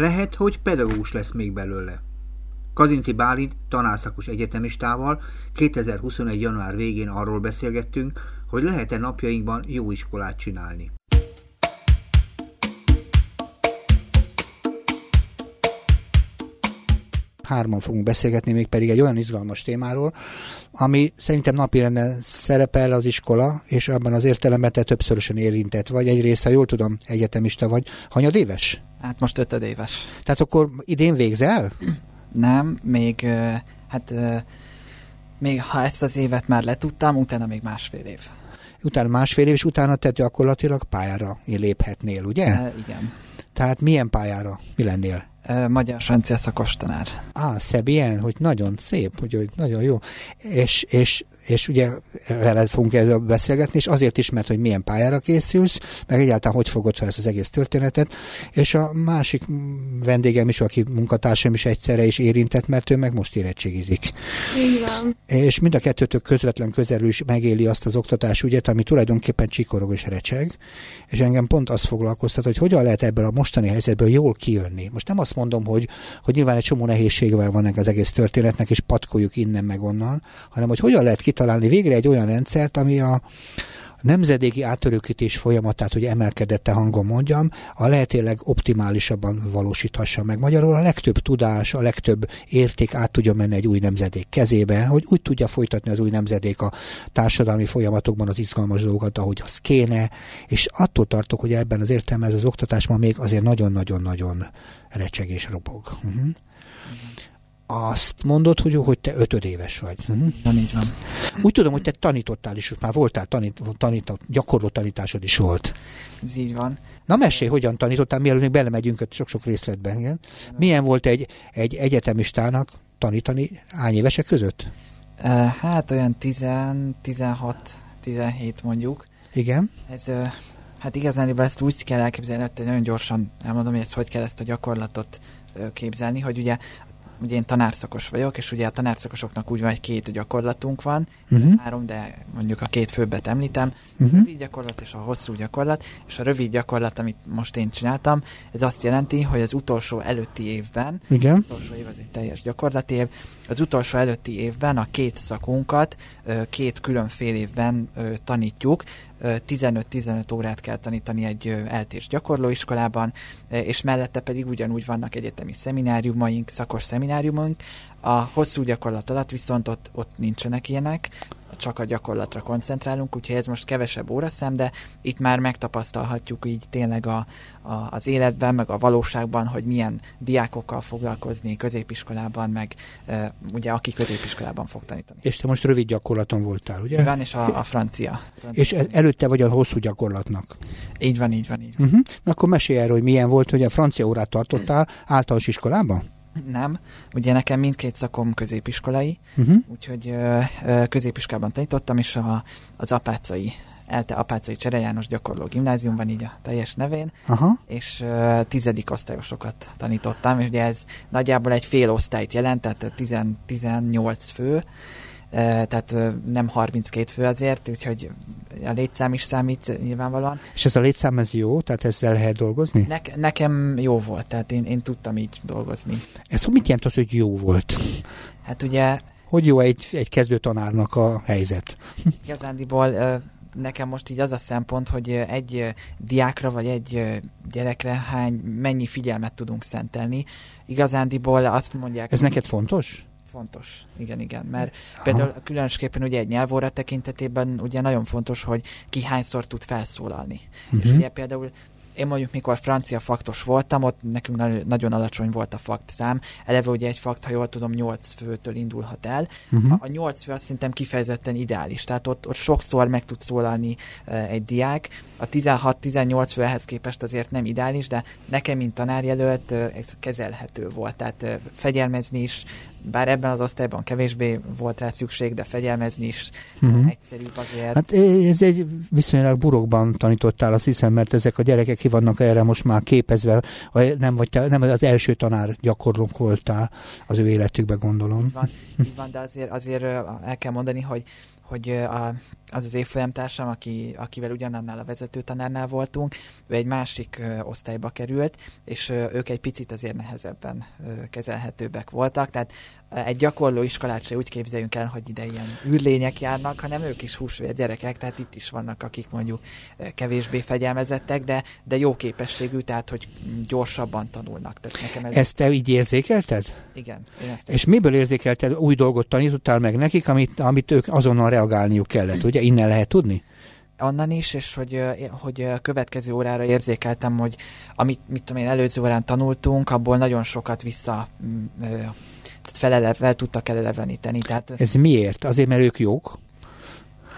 Lehet, hogy pedagógus lesz még belőle. Kazinci Bálint tanárszakos egyetemistával 2021. január végén arról beszélgettünk, hogy lehet-e napjainkban jó iskolát csinálni. Hárman fogunk beszélgetni, még pedig egy olyan izgalmas témáról, ami szerintem napirenden szerepel az iskola, és abban az értelemben te többszörösen érintett vagy. Egyrészt, ha jól tudom, egyetemista vagy. Hanyad éves? Hát most ötöd éves. Tehát akkor idén végzel? Nem, még hát még ha ezt az évet már letudtam, utána még másfél év. Utána másfél év, és utána te gyakorlatilag pályára léphetnél, ugye? E, igen. Tehát milyen pályára? Mi lennél? Magyar-francia szakos tanár. Á, szebb ilyen, hogy nagyon szép, hogy, hogy nagyon jó. És, és és ugye veled fogunk erről beszélgetni, és azért is, mert hogy milyen pályára készülsz, meg egyáltalán hogy fogod fel ezt az egész történetet, és a másik vendégem is, aki munkatársam is egyszerre is érintett, mert ő meg most érettségizik. Igen. És mind a kettőtök közvetlen közelül is megéli azt az oktatás ügyet, ami tulajdonképpen csikorog és recseg, és engem pont azt foglalkoztat, hogy hogyan lehet ebből a mostani helyzetből jól kijönni. Most nem azt mondom, hogy, hogy nyilván egy csomó nehézségevel van az egész történetnek, és patkoljuk innen meg onnan, hanem hogy hogyan lehet kitalálni végre egy olyan rendszert, ami a, nemzedéki átörökítés folyamatát, hogy emelkedette hangon mondjam, a lehetőleg optimálisabban valósíthassa meg. Magyarul a legtöbb tudás, a legtöbb érték át tudja menni egy új nemzedék kezébe, hogy úgy tudja folytatni az új nemzedék a társadalmi folyamatokban az izgalmas dolgokat, ahogy az kéne, és attól tartok, hogy ebben az értelme ez az oktatás ma még azért nagyon-nagyon-nagyon recseg és robog. Uh-huh azt mondod, hogy, hogy te ötödéves vagy. Uh-huh. Na, így van. Úgy tudom, hogy te tanítottál is, már voltál tanít, tanított, gyakorló tanításod is volt. Ez így van. Na mesélj, hogyan tanítottál, mielőtt még belemegyünk sok-sok részletben. Igen? Milyen volt egy, egy egyetemistának tanítani hány évesek között? Hát olyan 10, 16, 17 mondjuk. Igen. Ez, hát igazán ezt úgy kell elképzelni, hogy nagyon gyorsan elmondom, hogy ezt hogy kell ezt a gyakorlatot képzelni, hogy ugye ugye én tanárszakos vagyok, és ugye a tanárszakosoknak úgy van, hogy két gyakorlatunk van, uh-huh. három, de mondjuk a két főbbet említem, uh-huh. a rövid gyakorlat és a hosszú gyakorlat, és a rövid gyakorlat, amit most én csináltam, ez azt jelenti, hogy az utolsó előtti évben, Igen. az utolsó év az egy teljes gyakorlati év, az utolsó előtti évben a két szakunkat két külön fél évben tanítjuk, 15-15 órát kell tanítani egy eltés gyakorlóiskolában, és mellette pedig ugyanúgy vannak egyetemi szemináriumaink, szakos szemináriumaink. A hosszú gyakorlat alatt viszont ott, ott nincsenek ilyenek, csak a gyakorlatra koncentrálunk, úgyhogy ez most kevesebb óraszem, de itt már megtapasztalhatjuk így tényleg a, a, az életben, meg a valóságban, hogy milyen diákokkal foglalkozni középiskolában, meg e, ugye aki középiskolában fog tanítani. És te most rövid gyakorlaton voltál, ugye? Van, és a, a francia. francia. És előtte vagy a hosszú gyakorlatnak? Így van, így van, így van. Uh-huh. Na akkor mesélj erről, hogy milyen volt, hogy a francia órát tartottál általános iskolában? Nem. Ugye nekem mindkét szakom középiskolai, uh-huh. úgyhogy ö, ö, középiskolában tanítottam, és a, az apácai Elte Apácai Csere János gyakorló gimnázium van így a teljes nevén, Aha. és uh, tizedik osztályosokat tanítottam, és ugye ez nagyjából egy fél osztályt jelent, tehát 10, 18 fő, tehát nem 32 fő azért, úgyhogy a létszám is számít nyilvánvalóan. És ez a létszám ez jó? Tehát ezzel lehet dolgozni? Ne, nekem jó volt, tehát én, én tudtam így dolgozni. Ez mit jelent az, hogy jó volt? Hát ugye... Hogy jó egy, egy kezdő tanárnak a helyzet? Igazándiból nekem most így az a szempont, hogy egy diákra vagy egy gyerekre hány, mennyi figyelmet tudunk szentelni. Igazándiból azt mondják... Ez neked fontos? Fontos, igen, igen, mert Aha. például különösképpen ugye egy nyelvóra tekintetében ugye nagyon fontos, hogy ki hányszor tud felszólalni. Uh-huh. És ugye például én mondjuk mikor francia faktos voltam, ott nekünk nagyon alacsony volt a fakt szám. Eleve ugye egy fakt, ha jól tudom, 8 főtől indulhat el. Uh-huh. A 8 fő azt szerintem kifejezetten ideális. Tehát ott, ott sokszor meg tud szólalni uh, egy diák. A 16-18 fő ehhez képest azért nem ideális, de nekem, mint tanárjelölt, uh, ez kezelhető volt. Tehát uh, fegyelmezni is bár ebben az osztályban kevésbé volt rá szükség, de fegyelmezni is uh-huh. egyszerűbb azért. Hát ez egy viszonylag burokban tanítottál, azt hiszem, mert ezek a gyerekek ki vannak erre most már képezve, nem, vagy te, nem az első tanár gyakorlók voltál az ő életükbe, gondolom. Így van, így van de azért, azért el kell mondani, hogy hogy a, az az évfolyamtársam, aki, akivel ugyanannál a vezetőtanárnál voltunk, ő egy másik ö, osztályba került, és ö, ők egy picit azért nehezebben ö, kezelhetőbbek voltak, tehát egy gyakorló iskolát se úgy képzeljünk el, hogy ide ilyen űrlények járnak, hanem ők is húsvér gyerekek, tehát itt is vannak, akik mondjuk kevésbé fegyelmezettek, de, de jó képességű, tehát hogy gyorsabban tanulnak. Tehát nekem ez ezt te így érzékelted? Igen. ezt És miből érzékelted? Új dolgot tanítottál meg nekik, amit, amit ők azonnal reagálniuk kellett, ugye? Innen lehet tudni? onnan is, és hogy, hogy következő órára érzékeltem, hogy amit mit tudom én, előző órán tanultunk, abból nagyon sokat vissza tehát fel tudtak eleleveníteni. Tehát, ez miért? Azért, mert ők jók?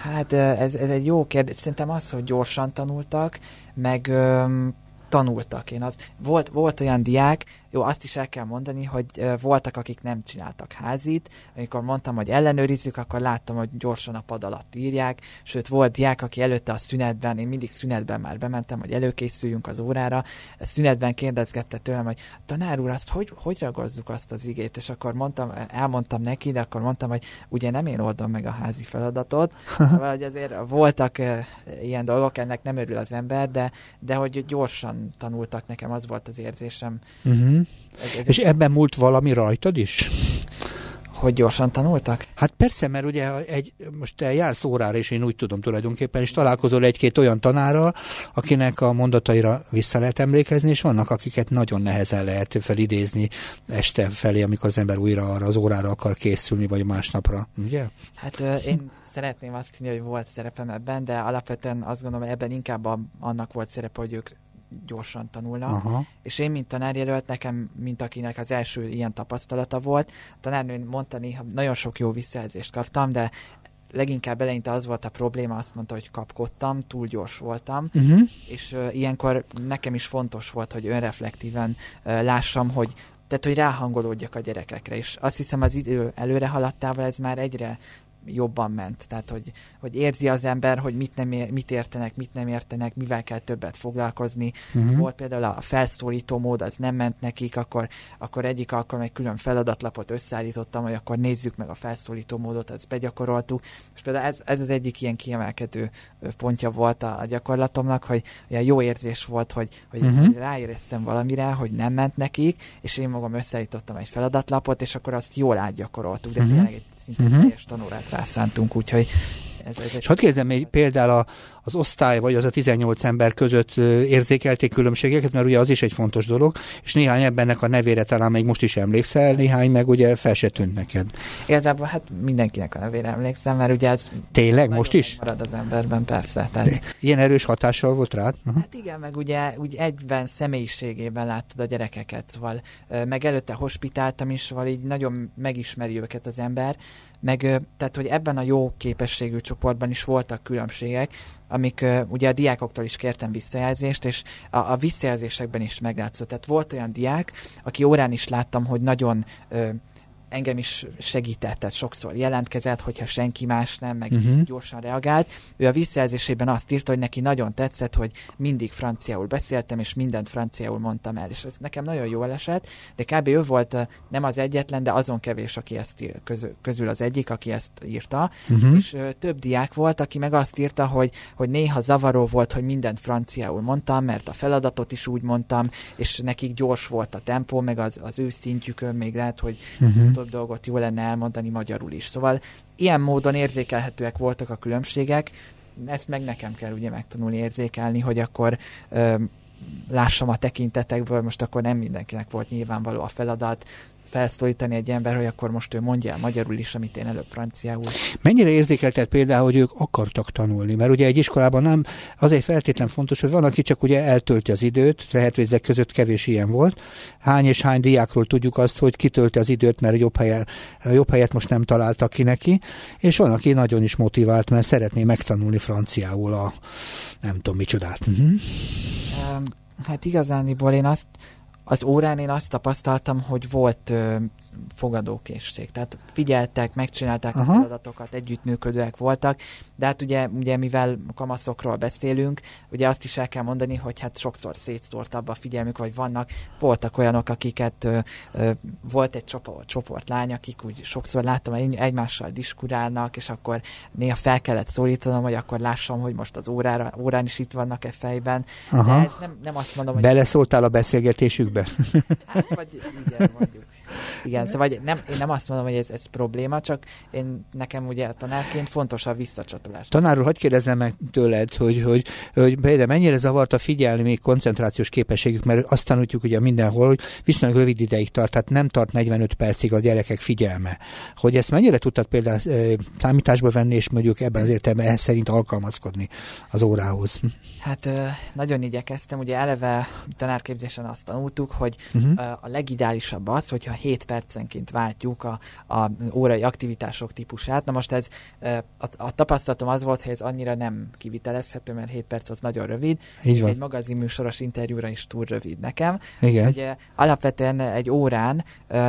Hát ez, ez egy jó kérdés. Szerintem az, hogy gyorsan tanultak, meg öm, tanultak. Én az, volt, volt olyan diák, jó, azt is el kell mondani, hogy voltak, akik nem csináltak házit. Amikor mondtam, hogy ellenőrizzük, akkor láttam, hogy gyorsan a pad alatt írják. Sőt, volt diák, aki előtte a szünetben, én mindig szünetben már bementem, hogy előkészüljünk az órára. A szünetben kérdezgette tőlem, hogy tanár úr, azt hogy, hogy ragozzuk azt az igét? És akkor mondtam, elmondtam neki, de akkor mondtam, hogy ugye nem én oldom meg a házi feladatot. Vagy azért voltak ilyen dolgok, ennek nem örül az ember, de, de hogy gyorsan tanultak nekem, az volt az érzésem. Uh-huh. Ez, ez És ebben múlt valami rajtad is? hogy gyorsan tanultak? Hát persze, mert ugye egy, most te jársz órára, és én úgy tudom tulajdonképpen, és találkozol egy-két olyan tanárral, akinek a mondataira vissza lehet emlékezni, és vannak, akiket nagyon nehezen lehet felidézni este felé, amikor az ember újra arra az órára akar készülni, vagy másnapra, ugye? Hát én szeretném azt hinni, hogy volt szerepem ebben, de alapvetően azt gondolom, hogy ebben inkább annak volt szerepe, hogy ők gyorsan tanulnak. Aha. És én, mint tanárjelölt, nekem, mint akinek az első ilyen tapasztalata volt, a tanárnő mondta néha, nagyon sok jó visszajelzést kaptam, de leginkább eleinte az volt a probléma, azt mondta, hogy kapkodtam, túl gyors voltam, uh-huh. és uh, ilyenkor nekem is fontos volt, hogy önreflektíven uh, lássam, hogy tehát, hogy ráhangolódjak a gyerekekre, és azt hiszem az idő előre haladtával ez már egyre jobban ment. Tehát, hogy, hogy érzi az ember, hogy mit, nem ér, mit értenek, mit nem értenek, mivel kell többet foglalkozni. Uh-huh. Volt például a felszólító mód, az nem ment nekik, akkor, akkor egyik alkalom egy külön feladatlapot összeállítottam, hogy akkor nézzük meg a felszólító módot, azt begyakoroltuk. És például ez, ez az egyik ilyen kiemelkedő pontja volt a, a gyakorlatomnak, hogy olyan jó érzés volt, hogy, hogy uh-huh. ráéreztem valamire, hogy nem ment nekik, és én magam összeállítottam egy feladatlapot, és akkor azt jól átgyakoroltuk, de uh-huh. tényleg egy szinte uh-huh. teljes tanórát rászántunk, úgyhogy ez, ez egy... És hadd kérdezem még például a, az osztály, vagy az a 18 ember között érzékelték különbségeket, mert ugye az is egy fontos dolog, és néhány ebbennek a nevére talán még most is emlékszel, néhány meg ugye fel se tűnt neked. Igazából hát mindenkinek a nevére emlékszem, mert ugye ez Tényleg, most is? Marad az emberben, persze. Tehát... Ilyen erős hatással volt rád? Uh-huh. Hát igen, meg ugye úgy egyben személyiségében láttad a gyerekeket, szóval meg előtte hospitáltam is, szóval így nagyon megismeri őket az ember, meg tehát, hogy ebben a jó képességű csoportban is voltak különbségek, amik ugye a diákoktól is kértem visszajelzést, és a, a visszajelzésekben is meglátszott. Tehát volt olyan diák, aki órán is láttam, hogy nagyon engem is segített, tehát sokszor jelentkezett, hogyha senki más nem, meg uh-huh. gyorsan reagált. Ő a visszajelzésében azt írta, hogy neki nagyon tetszett, hogy mindig franciául beszéltem, és mindent franciául mondtam el, és ez nekem nagyon jó esett, de kb. ő volt nem az egyetlen, de azon kevés, aki ezt ír, közül, közül az egyik, aki ezt írta, uh-huh. és ö, több diák volt, aki meg azt írta, hogy, hogy néha zavaró volt, hogy mindent franciául mondtam, mert a feladatot is úgy mondtam, és nekik gyors volt a tempó, meg az, az ő szintjükön még lehet, hogy uh-huh több dolgot jó lenne elmondani magyarul is. Szóval ilyen módon érzékelhetőek voltak a különbségek, ezt meg nekem kell ugye megtanulni érzékelni, hogy akkor ö, lássam a tekintetekből, most akkor nem mindenkinek volt nyilvánvaló a feladat, felszólítani egy ember, hogy akkor most ő mondja el magyarul is, amit én előbb franciául. Mennyire érzékelted például, hogy ők akartak tanulni? Mert ugye egy iskolában nem, azért feltétlen fontos, hogy van, aki csak ugye eltölti az időt, lehet, hogy ezek között kevés ilyen volt. Hány és hány diákról tudjuk azt, hogy kitölti az időt, mert jobb, helye, jobb helyet most nem találtak ki neki, és van, aki nagyon is motivált, mert szeretné megtanulni franciául a nem tudom micsodát. Uh-huh. Hát igazániból én azt az órán én azt tapasztaltam, hogy volt fogadókészség. Tehát figyeltek, megcsinálták Aha. a feladatokat, együttműködőek voltak, de hát ugye, ugye mivel kamaszokról beszélünk, ugye azt is el kell mondani, hogy hát sokszor szétszórtabb a figyelmük, vagy vannak, voltak olyanok, akiket ö, ö, volt egy csoport, csoport lány, akik úgy sokszor láttam, hogy egymással diskurálnak, és akkor néha fel kellett szólítanom, hogy akkor lássam, hogy most az órára, órán is itt vannak-e fejben. Aha. De ez nem, nem azt mondom, hogy... Beleszóltál a beszélgetésükbe? Hát, vagy igen, mondjuk. Igen, szóval nem, én nem azt mondom, hogy ez, ez probléma, csak én nekem ugye tanárként fontos a visszacsatolás. Tanár úr, hogy kérdezzem meg tőled, hogy, hogy, hogy például mennyire zavart a figyelni még koncentrációs képességük, mert azt tanuljuk ugye mindenhol, hogy viszonylag rövid ideig tart, tehát nem tart 45 percig a gyerekek figyelme. Hogy ezt mennyire tudtad például e, számításba venni, és mondjuk ebben az értelemben ehhez szerint alkalmazkodni az órához? Hát nagyon igyekeztem, ugye eleve tanárképzésen azt tanultuk, hogy uh-huh. a legideálisabb az, hogyha 7 percenként váltjuk a, a órai aktivitások típusát. Na most ez a, a tapasztalatom az volt, hogy ez annyira nem kivitelezhető, mert 7 perc az nagyon rövid. Így van. Egy magazinműsoros interjúra is túl rövid nekem. Igen. Hogy, alapvetően egy órán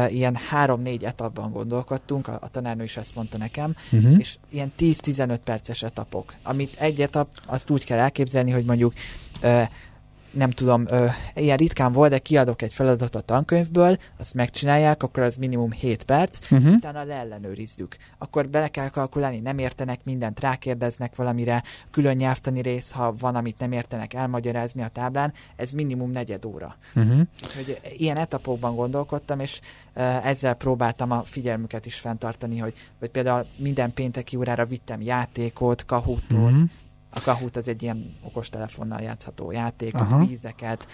ilyen 3-4 etapban gondolkodtunk, a, a tanárnő is ezt mondta nekem, uh-huh. és ilyen 10-15 perces etapok, amit egy etap, azt úgy kell elképzelni, hogy mondjuk uh, nem tudom, ö, ilyen ritkán volt, de kiadok egy feladatot a tankönyvből, azt megcsinálják, akkor az minimum 7 perc, uh-huh. utána leellenőrizzük. Akkor bele kell kalkulálni, nem értenek mindent, rákérdeznek valamire, külön nyelvtani rész, ha van, amit nem értenek, elmagyarázni a táblán, ez minimum negyed óra. Uh-huh. Úgyhogy ilyen etapokban gondolkodtam, és ö, ezzel próbáltam a figyelmüket is fenntartani, hogy, hogy például minden pénteki órára vittem játékot, kahútot, uh-huh a Kahoot az egy ilyen okostelefonnal játszható játék, Aha. vízeket,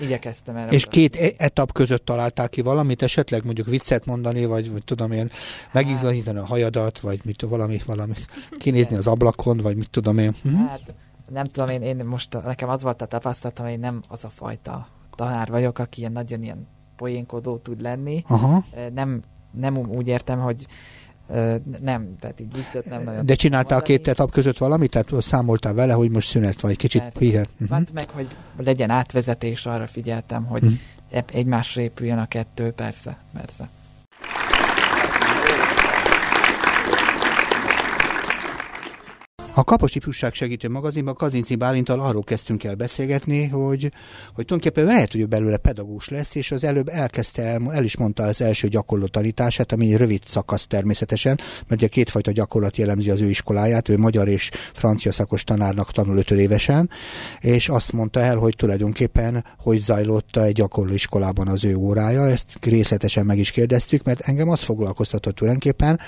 igyekeztem erre. És két e- etap között találtál ki valamit, esetleg mondjuk viccet mondani, vagy, vagy tudom én, megizlahítani a hajadat, vagy mit, valami, valami, kinézni az ablakon, vagy mit tudom én. Hm? Hát nem tudom, én, én most nekem az volt a tapasztalatom, hogy én nem az a fajta tanár vagyok, aki ilyen nagyon ilyen poénkodó tud lenni. Aha. Nem, nem úgy értem, hogy nem, tehát így viccet nem nagyon. De csináltál mondani. két etap között valamit? Tehát számoltál vele, hogy most szünet vagy, kicsit hihet? Uh-huh. Meg, hogy legyen átvezetés, arra figyeltem, hogy uh-huh. egymásra épüljön a kettő, persze, persze. A Kapos Ifjúság Segítő magazinban Kazinci Bálintal arról kezdtünk el beszélgetni, hogy, hogy tulajdonképpen lehet, hogy ő belőle pedagógus lesz, és az előbb elkezdte, el, el is mondta az első gyakorló tanítását, ami egy rövid szakasz természetesen, mert ugye kétfajta gyakorlat jellemzi az ő iskoláját, ő magyar és francia szakos tanárnak tanul öt évesen, és azt mondta el, hogy tulajdonképpen hogy zajlott egy gyakorló iskolában az ő órája, ezt részletesen meg is kérdeztük, mert engem az foglalkoztatott tulajdonképpen,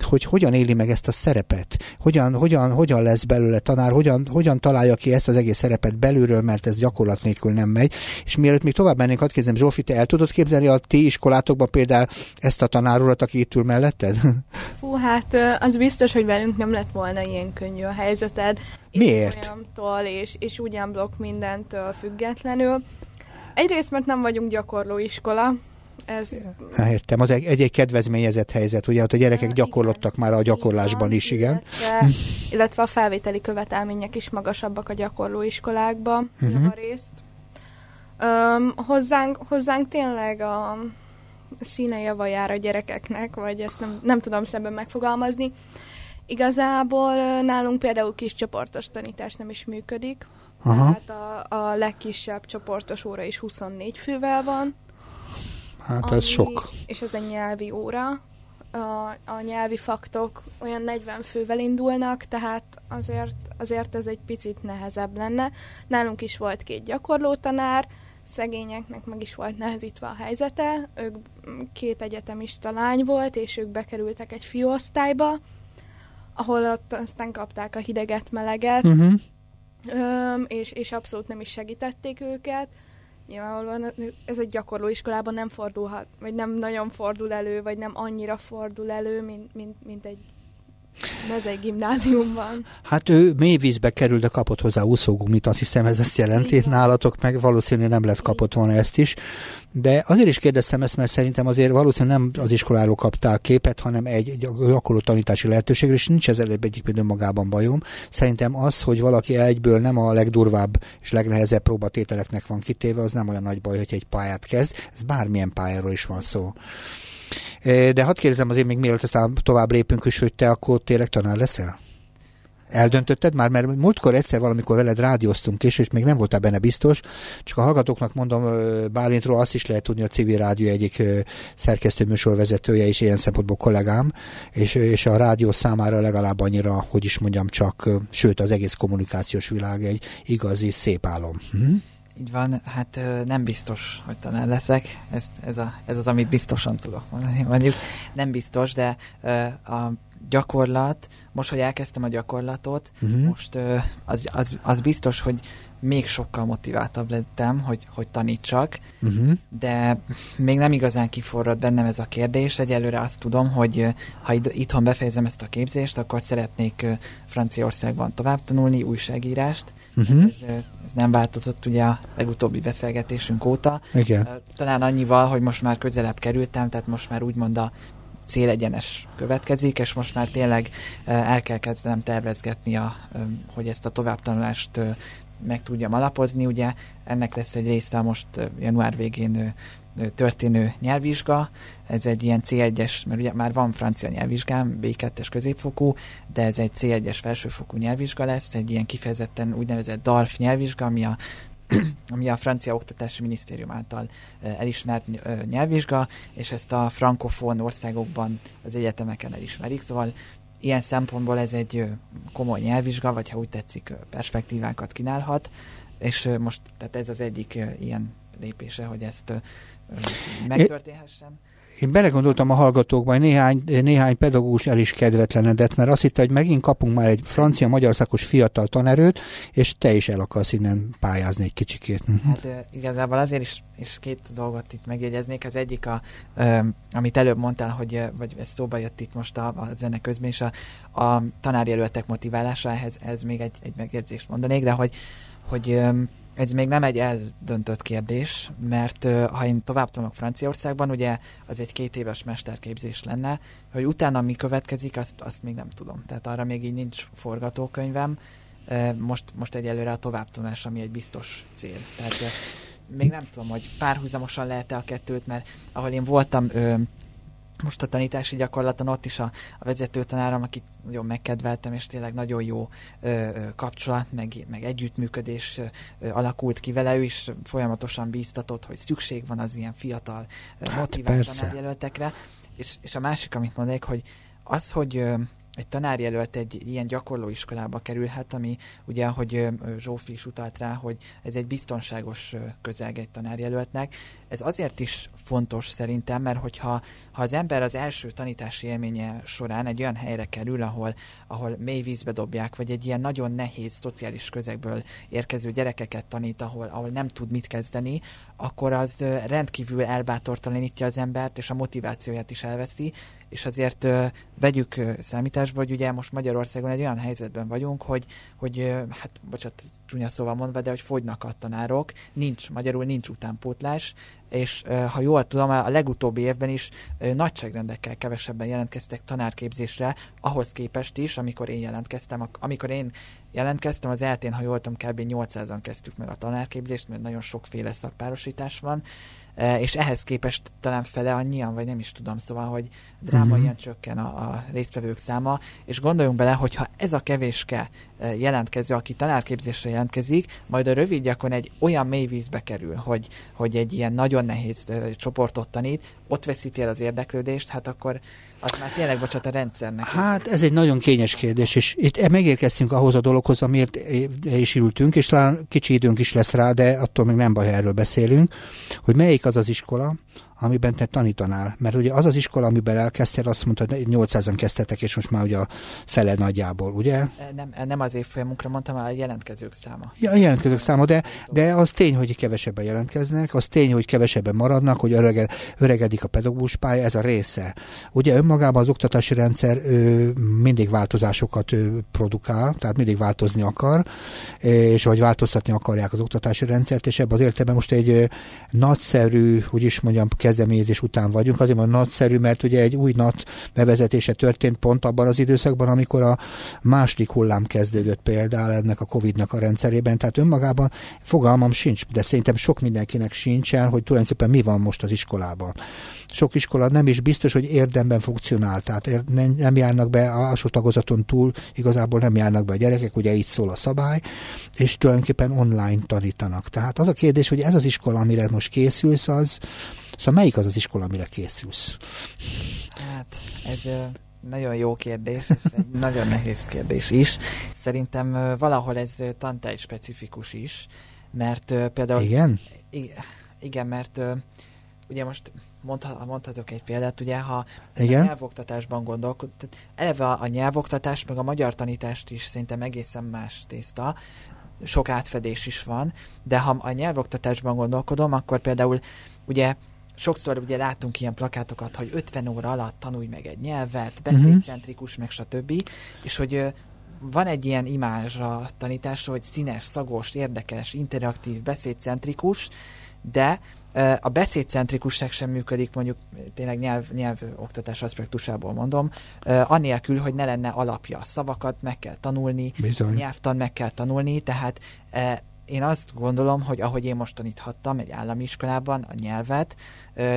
hogy hogyan éli meg ezt a szerepet, hogyan, hogyan, hogyan hogyan lesz belőle tanár, hogyan, hogyan találja ki ezt az egész szerepet belülről, mert ez gyakorlat nélkül nem megy. És mielőtt még tovább mennénk, hadd kérdezem, Zsófi, te el tudod képzelni a ti iskolátokban például ezt a tanárurat, aki itt ül melletted? Fú, hát az biztos, hogy velünk nem lett volna ilyen könnyű a helyzeted. Miért? És, és ugyan blokk mindentől függetlenül. Egyrészt, mert nem vagyunk gyakorló iskola, ez... Há, értem, az egy, egy kedvezményezett helyzet, ugye, ott a gyerekek gyakorlottak igen. már a gyakorlásban is, igen. Illetve, illetve a felvételi követelmények is magasabbak a gyakorlóiskolákba, uh-huh. részt. Um, hozzánk, hozzánk tényleg a színe java jár a gyerekeknek, vagy ezt nem, nem tudom szemben megfogalmazni. Igazából nálunk például kis csoportos tanítás nem is működik. Aha. Tehát a, a legkisebb csoportos óra is 24 fővel van. Hát ami, ez sok. És ez egy nyelvi óra. A, a nyelvi faktok olyan 40 fővel indulnak, tehát azért, azért ez egy picit nehezebb lenne. Nálunk is volt két gyakorló tanár, szegényeknek meg is volt nehezítve a helyzete. Ők két egyetemista lány volt, és ők bekerültek egy fiúosztályba, ahol ott aztán kapták a hideget, meleget, uh-huh. Öm, és, és abszolút nem is segítették őket nyilvánvalóan ez egy gyakorló iskolában nem fordulhat, vagy nem nagyon fordul elő, vagy nem annyira fordul elő, mint, mint, mint egy mezei gimnáziumban. Hát ő mély vízbe került, de kapott hozzá úszógumit, azt hiszem ez ezt jelenti. Igen. Nálatok meg valószínűleg nem lett kapott volna ezt is. De azért is kérdeztem ezt, mert szerintem azért valószínűleg nem az iskoláról kapták képet, hanem egy gyakorló tanítási lehetőségre, és nincs ez előbb egyik önmagában bajom. Szerintem az, hogy valaki egyből nem a legdurvább és legnehezebb próbatételeknek van kitéve, az nem olyan nagy baj, hogy egy pályát kezd. Ez bármilyen pályáról is van szó. De hadd kérdezem azért még mielőtt aztán tovább lépünk is, hogy te akkor tényleg tanár leszel? Eldöntötted már, mert múltkor egyszer valamikor veled rádióztunk és, és még nem voltál benne biztos, csak a hallgatóknak mondom, Bálintról azt is lehet tudni, a civil rádió egyik szerkesztő műsorvezetője és ilyen szempontból kollégám, és, és a rádió számára legalább annyira, hogy is mondjam, csak, sőt az egész kommunikációs világ egy igazi szép álom. Hm? Így van, hát nem biztos, hogy tanár leszek, ez, ez, a, ez az, amit biztosan tudok mondani. Mondjuk nem biztos, de a gyakorlat, most, hogy elkezdtem a gyakorlatot, uh-huh. most az, az, az biztos, hogy még sokkal motiváltabb lettem, hogy, hogy tanítsak, uh-huh. de még nem igazán kiforrad bennem ez a kérdés. Egyelőre azt tudom, hogy ha itthon befejezem ezt a képzést, akkor szeretnék Franciaországban tovább tanulni újságírást. Uh-huh. Ez, ez nem változott ugye a legutóbbi beszélgetésünk óta. Igen. Talán annyival, hogy most már közelebb kerültem, tehát most már úgymond a célegyenes következik, és most már tényleg el kell kezdenem tervezgetni, a, hogy ezt a továbbtanulást meg tudjam alapozni. Ugye ennek lesz egy része most január végén történő nyelvvizsga, ez egy ilyen C1-es, mert ugye már van francia nyelvvizsgám, B2-es középfokú, de ez egy C1-es felsőfokú nyelvvizsga lesz, egy ilyen kifejezetten úgynevezett DALF nyelvvizsga, ami a ami a francia oktatási minisztérium által elismert nyelvvizsga, és ezt a frankofón országokban az egyetemeken elismerik, szóval ilyen szempontból ez egy komoly nyelvvizsga, vagy ha úgy tetszik, perspektívákat kínálhat, és most tehát ez az egyik ilyen lépése, hogy ezt megtörténhessen. Én belegondoltam a hallgatókba, hogy néhány, néhány pedagógus el is kedvetlenedett, mert azt hitte, hogy megint kapunk már egy francia-magyar szakos fiatal tanerőt, és te is el akarsz innen pályázni egy kicsikét. Mhm. Hát igazából azért is, és két dolgot itt megjegyeznék. Az egyik, a, amit előbb mondtál, hogy, vagy ez szóba jött itt most a, a zene közben is, a, a tanárjelöltek motiválása, ehhez ez még egy, egy megjegyzést mondanék, de hogy, hogy ez még nem egy eldöntött kérdés, mert ha én tovább tanulok Franciaországban, ugye az egy két éves mesterképzés lenne, hogy utána mi következik, azt, azt még nem tudom. Tehát arra még így nincs forgatókönyvem. Most, most egyelőre a továbbtanulás, ami egy biztos cél. Tehát még nem tudom, hogy párhuzamosan lehet-e a kettőt, mert ahol én voltam most a tanítási gyakorlaton ott is a, a vezetőtanárom, akit nagyon megkedveltem, és tényleg nagyon jó ö, kapcsolat, meg, meg együttműködés ö, alakult ki vele, ő is folyamatosan bíztatott, hogy szükség van az ilyen fiatal, hát motivált. És, és a másik, amit mondanék, hogy az, hogy ö, egy tanárjelölt egy ilyen gyakorlóiskolába kerülhet, ami ugye, ahogy Zsófi is utalt rá, hogy ez egy biztonságos közeg egy tanárjelöltnek. Ez azért is fontos szerintem, mert hogyha ha az ember az első tanítási élménye során egy olyan helyre kerül, ahol, ahol mély vízbe dobják, vagy egy ilyen nagyon nehéz szociális közegből érkező gyerekeket tanít, ahol, ahol nem tud mit kezdeni, akkor az rendkívül elbátortalanítja az embert, és a motivációját is elveszi, és azért ö, vegyük számításba, hogy ugye most Magyarországon egy olyan helyzetben vagyunk, hogy, hogy ö, hát bocsánat, csúnya szóval mondva, de hogy fogynak a tanárok, nincs, magyarul nincs utánpótlás, és ha jól tudom, a legutóbbi évben is nagyságrendekkel kevesebben jelentkeztek tanárképzésre, ahhoz képest is, amikor én jelentkeztem, amikor én jelentkeztem, az eltén, ha jól tudom, kb. 800-an kezdtük meg a tanárképzést, mert nagyon sokféle szakpárosítás van, és ehhez képest talán fele annyian, vagy nem is tudom, szóval, hogy dráma uh-huh. ilyen csökken a, a résztvevők száma, és gondoljunk bele, hogyha ez a kevéske jelentkező, aki tanárképzésre jelentkezik, majd a rövid gyakon egy olyan mély vízbe kerül, hogy, hogy egy ilyen nagyon nehéz csoportot tanít, ott veszíti el az érdeklődést, hát akkor az már tényleg bocsát a rendszernek. Hát ez egy nagyon kényes kérdés, és itt megérkeztünk ahhoz a dologhoz, amiért is ültünk, és talán kicsi időnk is lesz rá, de attól még nem baj, erről beszélünk, hogy melyik az az iskola, amiben te tanítanál. Mert ugye az az iskola, amiben elkezdtél, azt mondta, hogy 800-an kezdtetek, és most már ugye a fele nagyjából, ugye? Nem, nem az évfolyamunkra mondtam, a jelentkezők száma. Ja, a jelentkezők száma, de, de az tény, hogy kevesebben jelentkeznek, az tény, hogy kevesebben maradnak, hogy örege, öregedik a pedagógus pálya, ez a része. Ugye önmagában az oktatási rendszer ő, mindig változásokat ő, produkál, tehát mindig változni akar, és hogy változtatni akarják az oktatási rendszert, és ebben az értelemben most egy nagyszerű, hogy is mondjam, kezdeményezés után vagyunk. Azért van nagyszerű, mert ugye egy új NAT bevezetése történt pont abban az időszakban, amikor a második hullám kezdődött például ennek a Covid-nak a rendszerében. Tehát önmagában fogalmam sincs, de szerintem sok mindenkinek sincsen, hogy tulajdonképpen mi van most az iskolában sok iskola nem is biztos, hogy érdemben funkcionál, tehát nem járnak be a alsó tagozaton túl, igazából nem járnak be a gyerekek, ugye így szól a szabály, és tulajdonképpen online tanítanak. Tehát az a kérdés, hogy ez az iskola, amire most készülsz, az, szóval melyik az az iskola, amire készülsz? Hát, ez nagyon jó kérdés, és egy nagyon nehéz kérdés is. Szerintem valahol ez tantárgy specifikus is, mert például... Igen? Igen, mert ugye most mondhatok egy példát, ugye, ha Igen? a nyelvoktatásban gondolkod, eleve a, a nyelvoktatás, meg a magyar tanítást is szerintem egészen más tészta, sok átfedés is van, de ha a nyelvoktatásban gondolkodom, akkor például ugye sokszor ugye látunk ilyen plakátokat, hogy 50 óra alatt tanulj meg egy nyelvet, mhm. beszédcentrikus, uh-huh. meg stb. És hogy van egy ilyen imázs a tanításra, hogy színes, szagos, érdekes, interaktív, beszédcentrikus, de a beszédcentrikusság sem működik, mondjuk tényleg nyelv, nyelv oktatás aspektusából mondom, annélkül, hogy ne lenne alapja. Szavakat meg kell tanulni, Bizony. nyelvtan meg kell tanulni, tehát én azt gondolom, hogy ahogy én most taníthattam egy állami iskolában a nyelvet,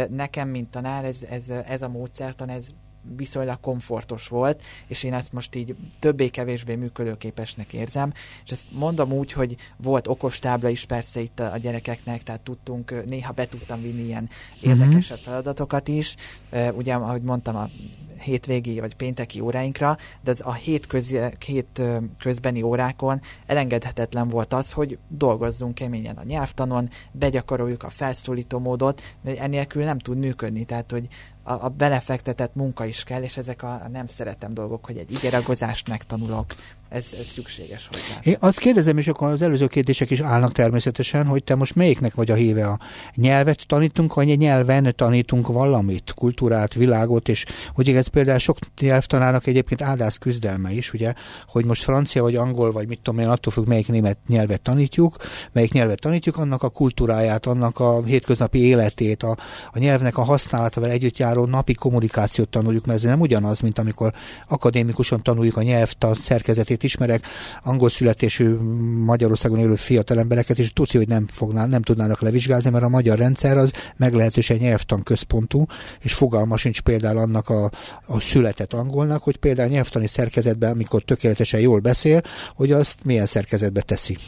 nekem, mint tanár, ez, ez, ez a módszertan, ez viszonylag komfortos volt, és én ezt most így többé-kevésbé működőképesnek érzem, és ezt mondom úgy, hogy volt okostábla is persze itt a, gyerekeknek, tehát tudtunk, néha be tudtam vinni ilyen mhm. érdekesebb feladatokat is, ugye, ahogy mondtam, a hétvégi vagy pénteki óráinkra, de az a hét, köz, hét közbeni órákon elengedhetetlen volt az, hogy dolgozzunk keményen a nyelvtanon, begyakoroljuk a felszólító módot, mert ennélkül nem tud működni, tehát hogy a, a belefektetett munka is kell, és ezek a, a nem szeretem dolgok, hogy egy igeragozást megtanulok, ez, ez szükséges hozzá. Én azt kérdezem, és akkor az előző kérdések is állnak természetesen, hogy te most melyiknek vagy a híve a nyelvet tanítunk, vagy egy nyelven tanítunk valamit, kultúrát, világot, és hogy ez például sok nyelvtanának egyébként áldász küzdelme is, ugye, hogy most francia vagy angol, vagy mit tudom én, attól függ, melyik német nyelvet tanítjuk, melyik nyelvet tanítjuk, annak a kultúráját, annak a hétköznapi életét, a, a nyelvnek a használatával együtt járó napi kommunikációt tanuljuk, mert ez nem ugyanaz, mint amikor akadémikusan tanuljuk a nyelvtan szerkezetét, akit ismerek, angol születésű Magyarországon élő fiatal embereket, és tudja, hogy nem, fogná, nem tudnának levizsgálni, mert a magyar rendszer az meglehetősen nyelvtan központú, és fogalma sincs például annak a, a született angolnak, hogy például nyelvtani szerkezetben, amikor tökéletesen jól beszél, hogy azt milyen szerkezetbe teszi.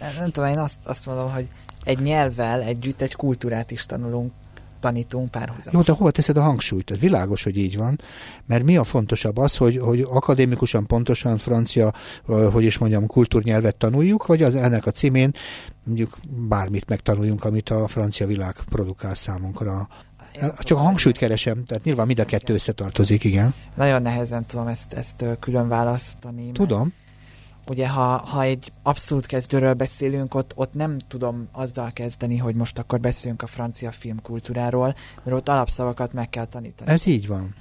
Hát nem tudom, én azt, azt mondom, hogy egy nyelvvel együtt egy kultúrát is tanulunk tanítunk párhuzamosan. Jó, de hova teszed a hangsúlyt? Ez világos, hogy így van, mert mi a fontosabb az, hogy, hogy akadémikusan pontosan francia, hogy is mondjam, kultúrnyelvet tanuljuk, vagy az ennek a címén mondjuk bármit megtanuljunk, amit a francia világ produkál számunkra. Csak a hangsúlyt keresem, tehát nyilván mind a kettő összetartozik, igen. Nagyon nehezen tudom ezt, ezt külön választani. Tudom. Mert ugye ha, ha egy abszolút kezdőről beszélünk, ott, ott nem tudom azzal kezdeni, hogy most akkor beszéljünk a francia filmkultúráról, mert ott alapszavakat meg kell tanítani. Ez így van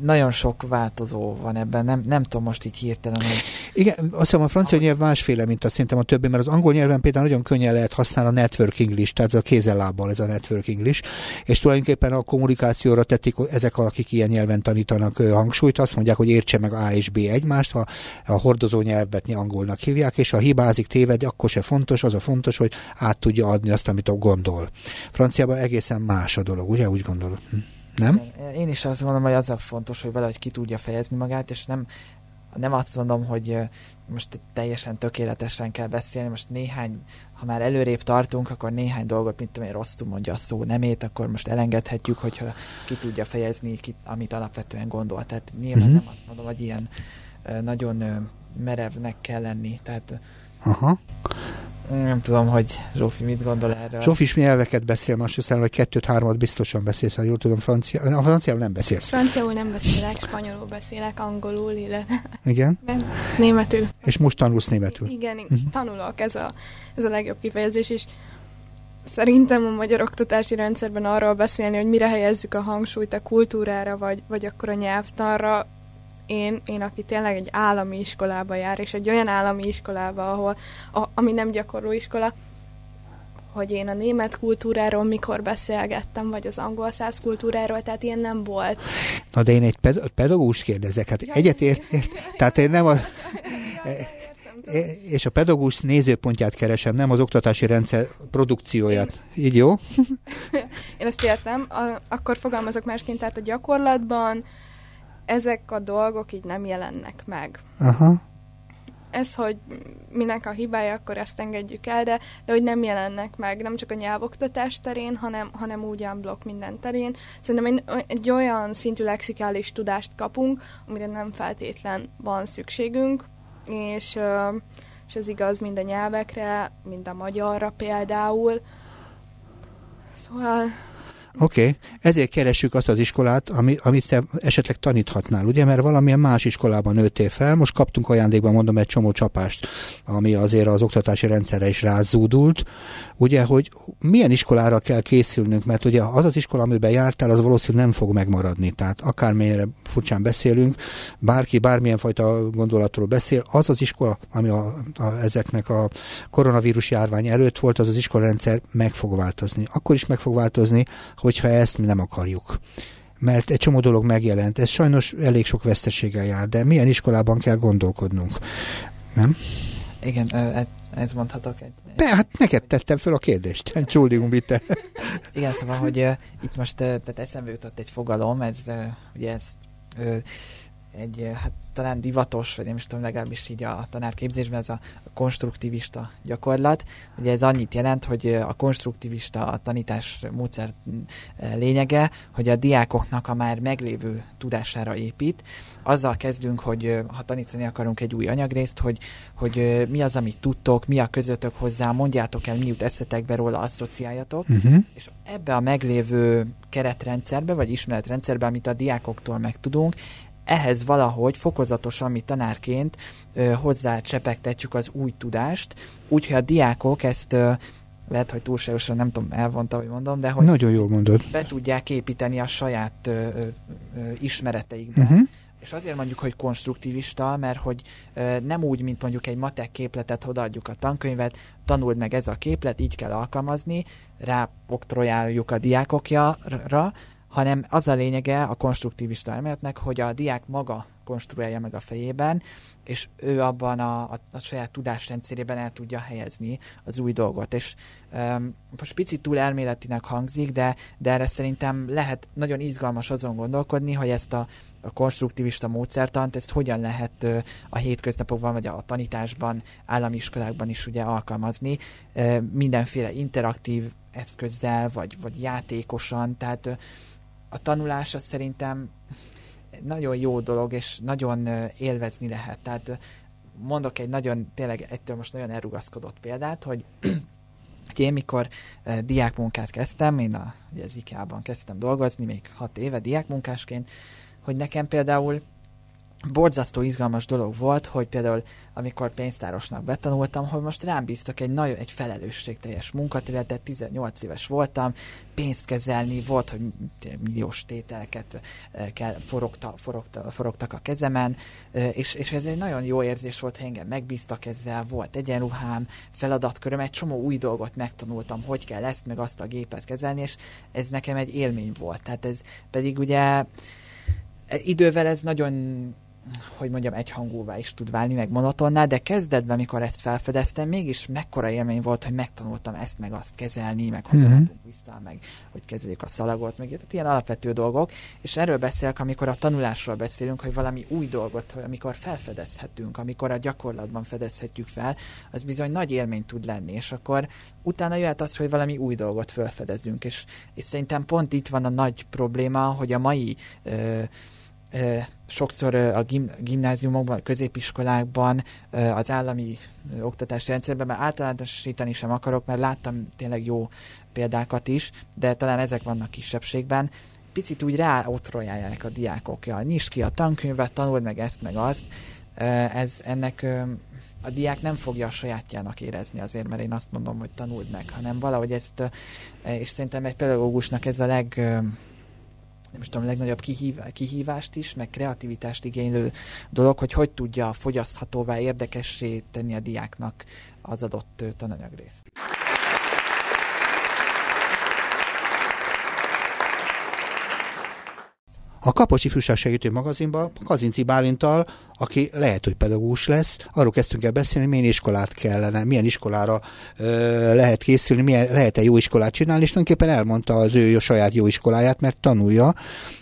nagyon sok változó van ebben, nem, nem tudom most így hirtelen, hogy... Igen, azt hiszem a francia nyelv másféle, mint a szerintem a többi, mert az angol nyelven például nagyon könnyen lehet használni a network English, tehát a kézzelábbal ez a network English, és tulajdonképpen a kommunikációra tették ezek, akik ilyen nyelven tanítanak hangsúlyt, azt mondják, hogy értse meg A és B egymást, ha a hordozó nyelvet angolnak hívják, és ha hibázik, téved, akkor se fontos, az a fontos, hogy át tudja adni azt, amit a gondol. Franciában egészen más a dolog, ugye? Úgy gondolom. Hm. Nem? Én is azt gondolom, hogy az a fontos, hogy valahogy ki tudja fejezni magát, és nem, nem azt mondom, hogy most teljesen tökéletesen kell beszélni, most néhány, ha már előrébb tartunk, akkor néhány dolgot, mint tudom én, rosszul mondja a szó nemét, akkor most elengedhetjük, hogyha ki tudja fejezni, ki, amit alapvetően gondol. Tehát nyilván uh-huh. nem azt mondom, hogy ilyen nagyon merevnek kell lenni. Tehát Aha. Nem tudom, hogy Zsófi mit gondol erről. Zsófi is nyelveket beszél, most hiszem, hogy kettőt-hármat biztosan beszélsz, ha jól tudom, francia, a franciául nem beszélsz. Franciául nem beszélek, spanyolul beszélek, angolul, illetve Igen? németül. És most tanulsz németül? Igen, uh-huh. tanulok, ez a, ez a legjobb kifejezés is. Szerintem a magyar oktatási rendszerben arról beszélni, hogy mire helyezzük a hangsúlyt a kultúrára, vagy, vagy akkor a nyelvtanra, én, én, aki tényleg egy állami iskolába jár, és egy olyan állami iskolába, ahol, a, ami nem gyakorló iskola, hogy én a német kultúráról mikor beszélgettem, vagy az angol száz kultúráról, tehát ilyen nem volt. Na de én egy ped- pedagógust kérdezek, hát ja, egyetért, tehát én nem a... És a pedagógus nézőpontját keresem, nem az oktatási rendszer produkcióját. Én... Így jó? Én ezt értem. A, akkor fogalmazok másként, tehát a gyakorlatban ezek a dolgok így nem jelennek meg. Aha ez, hogy minek a hibája, akkor ezt engedjük el, de, de hogy nem jelennek meg, nem csak a nyelvoktatás terén, hanem, hanem úgy blokk minden terén. Szerintem egy, egy olyan szintű lexikális tudást kapunk, amire nem feltétlen van szükségünk, és, és ez igaz mind a nyelvekre, mind a magyarra például. Szóval Oké, okay. ezért keressük azt az iskolát, ami, amit esetleg taníthatnál, ugye, mert valamilyen más iskolában nőttél fel, most kaptunk ajándékban, mondom, egy csomó csapást, ami azért az oktatási rendszerre is rázúdult, ugye, hogy milyen iskolára kell készülnünk, mert ugye az az iskola, amiben jártál, az valószínűleg nem fog megmaradni, tehát akármennyire furcsán beszélünk, bárki bármilyen fajta gondolatról beszél, az az iskola, ami a, a, ezeknek a koronavírus járvány előtt volt, az az iskolarendszer meg fog változni. Akkor is meg fog változni, hogyha ezt mi nem akarjuk mert egy csomó dolog megjelent. Ez sajnos elég sok veszteséggel jár, de milyen iskolában kell gondolkodnunk, nem? Igen, e, ez mondhatok egy... Be, hát neked tettem föl a kérdést. Entschuldigung, bitte. Igen, szóval, hogy uh, itt most uh, tehát eszembe jutott egy fogalom, ez uh, ugye ezt egy hát talán divatos, vagy nem is tudom, legalábbis így a tanárképzésben ez a konstruktivista gyakorlat. Ugye ez annyit jelent, hogy a konstruktivista a tanítás módszer lényege, hogy a diákoknak a már meglévő tudására épít. Azzal kezdünk, hogy ha tanítani akarunk egy új anyagrészt, hogy, hogy mi az, amit tudtok, mi a közöttök hozzá, mondjátok el, mi jut eszetekbe róla, asszociáljatok, uh-huh. és ebbe a meglévő keretrendszerbe, vagy ismeretrendszerbe, amit a diákoktól megtudunk, ehhez valahogy fokozatosan mi tanárként ö, hozzá csepegtetjük az új tudást, úgyhogy a diákok ezt ö, lehet, hogy túlságosan nem tudom, elvonta, hogy mondom, de hogy Nagyon jól mondod. be tudják építeni a saját ö, ö, ismereteikbe. Uh-huh. És azért mondjuk, hogy konstruktivista, mert hogy ö, nem úgy, mint mondjuk egy matek képletet odaadjuk a tankönyvet, tanuld meg ez a képlet, így kell alkalmazni, ráoktrojáljuk a diákokra, hanem az a lényege a konstruktivista elméletnek, hogy a diák maga konstruálja meg a fejében, és ő abban a, a, a saját tudásrendszerében el tudja helyezni az új dolgot. És um, most picit túl elméletinek hangzik, de, de erre szerintem lehet nagyon izgalmas azon gondolkodni, hogy ezt a, a konstruktivista módszertant, ezt hogyan lehet a hétköznapokban, vagy a tanításban, állami iskolákban is ugye alkalmazni, mindenféle interaktív eszközzel, vagy, vagy játékosan, tehát a tanulás az szerintem nagyon jó dolog, és nagyon élvezni lehet. Tehát mondok egy nagyon, tényleg ettől most nagyon elrugaszkodott példát, hogy én mikor diákmunkát kezdtem, én a, ugye az IKEA-ban kezdtem dolgozni, még hat éve diákmunkásként, hogy nekem például borzasztó izgalmas dolog volt, hogy például amikor pénztárosnak betanultam, hogy most rám bíztak egy nagyon egy felelősségteljes munkaterületet, 18 éves voltam, pénzt kezelni, volt, hogy milliós tételeket eh, kell, forogta, forogta, forogtak a kezemen, eh, és, és ez egy nagyon jó érzés volt, hogy engem megbíztak ezzel, volt egyenruhám, feladatköröm, egy csomó új dolgot megtanultam, hogy kell ezt, meg azt a gépet kezelni, és ez nekem egy élmény volt. Tehát ez pedig ugye eh, idővel ez nagyon hogy mondjam, egyhangúvá is tud válni, meg monotonná, de kezdetben, mikor ezt felfedeztem, mégis mekkora élmény volt, hogy megtanultam ezt, meg azt kezelni, meg hogy uh-huh. vissza, meg hogy kezeljük a szalagot, meg tehát ilyen alapvető dolgok, és erről beszélek, amikor a tanulásról beszélünk, hogy valami új dolgot, amikor felfedezhetünk, amikor a gyakorlatban fedezhetjük fel, az bizony nagy élmény tud lenni, és akkor utána jöhet az, hogy valami új dolgot felfedezünk, és, és szerintem pont itt van a nagy probléma, hogy a mai ö, sokszor a gim, gimnáziumokban, középiskolákban, az állami oktatási rendszerben, mert általánosítani sem akarok, mert láttam tényleg jó példákat is, de talán ezek vannak kisebbségben, picit úgy ráotrojálják a diákok. Ja, nyisd ki a tankönyvet, tanuld meg ezt, meg azt. Ez ennek a diák nem fogja a sajátjának érezni azért, mert én azt mondom, hogy tanuld meg, hanem valahogy ezt, és szerintem egy pedagógusnak ez a leg nem is tudom, legnagyobb kihívást is, meg kreativitást igénylő dolog, hogy hogy tudja fogyaszthatóvá, érdekessé tenni a diáknak az adott tananyagrészt. A Kapos Ifjúság Segítő Magazinban Kazinci Bálintal aki lehet, hogy pedagógus lesz, arról kezdtünk el beszélni, milyen iskolát kellene, milyen iskolára ö, lehet készülni, milyen, lehet-e jó iskolát csinálni, és tulajdonképpen elmondta az ő saját jó iskoláját, mert tanulja,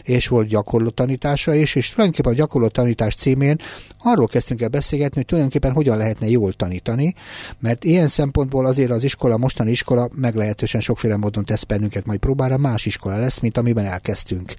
és volt gyakorló tanítása is, és tulajdonképpen a gyakorló tanítás címén arról kezdtünk el beszélgetni, hogy tulajdonképpen hogyan lehetne jól tanítani, mert ilyen szempontból azért az iskola, mostani iskola meglehetősen sokféle módon tesz bennünket majd próbára, más iskola lesz, mint amiben elkezdtünk.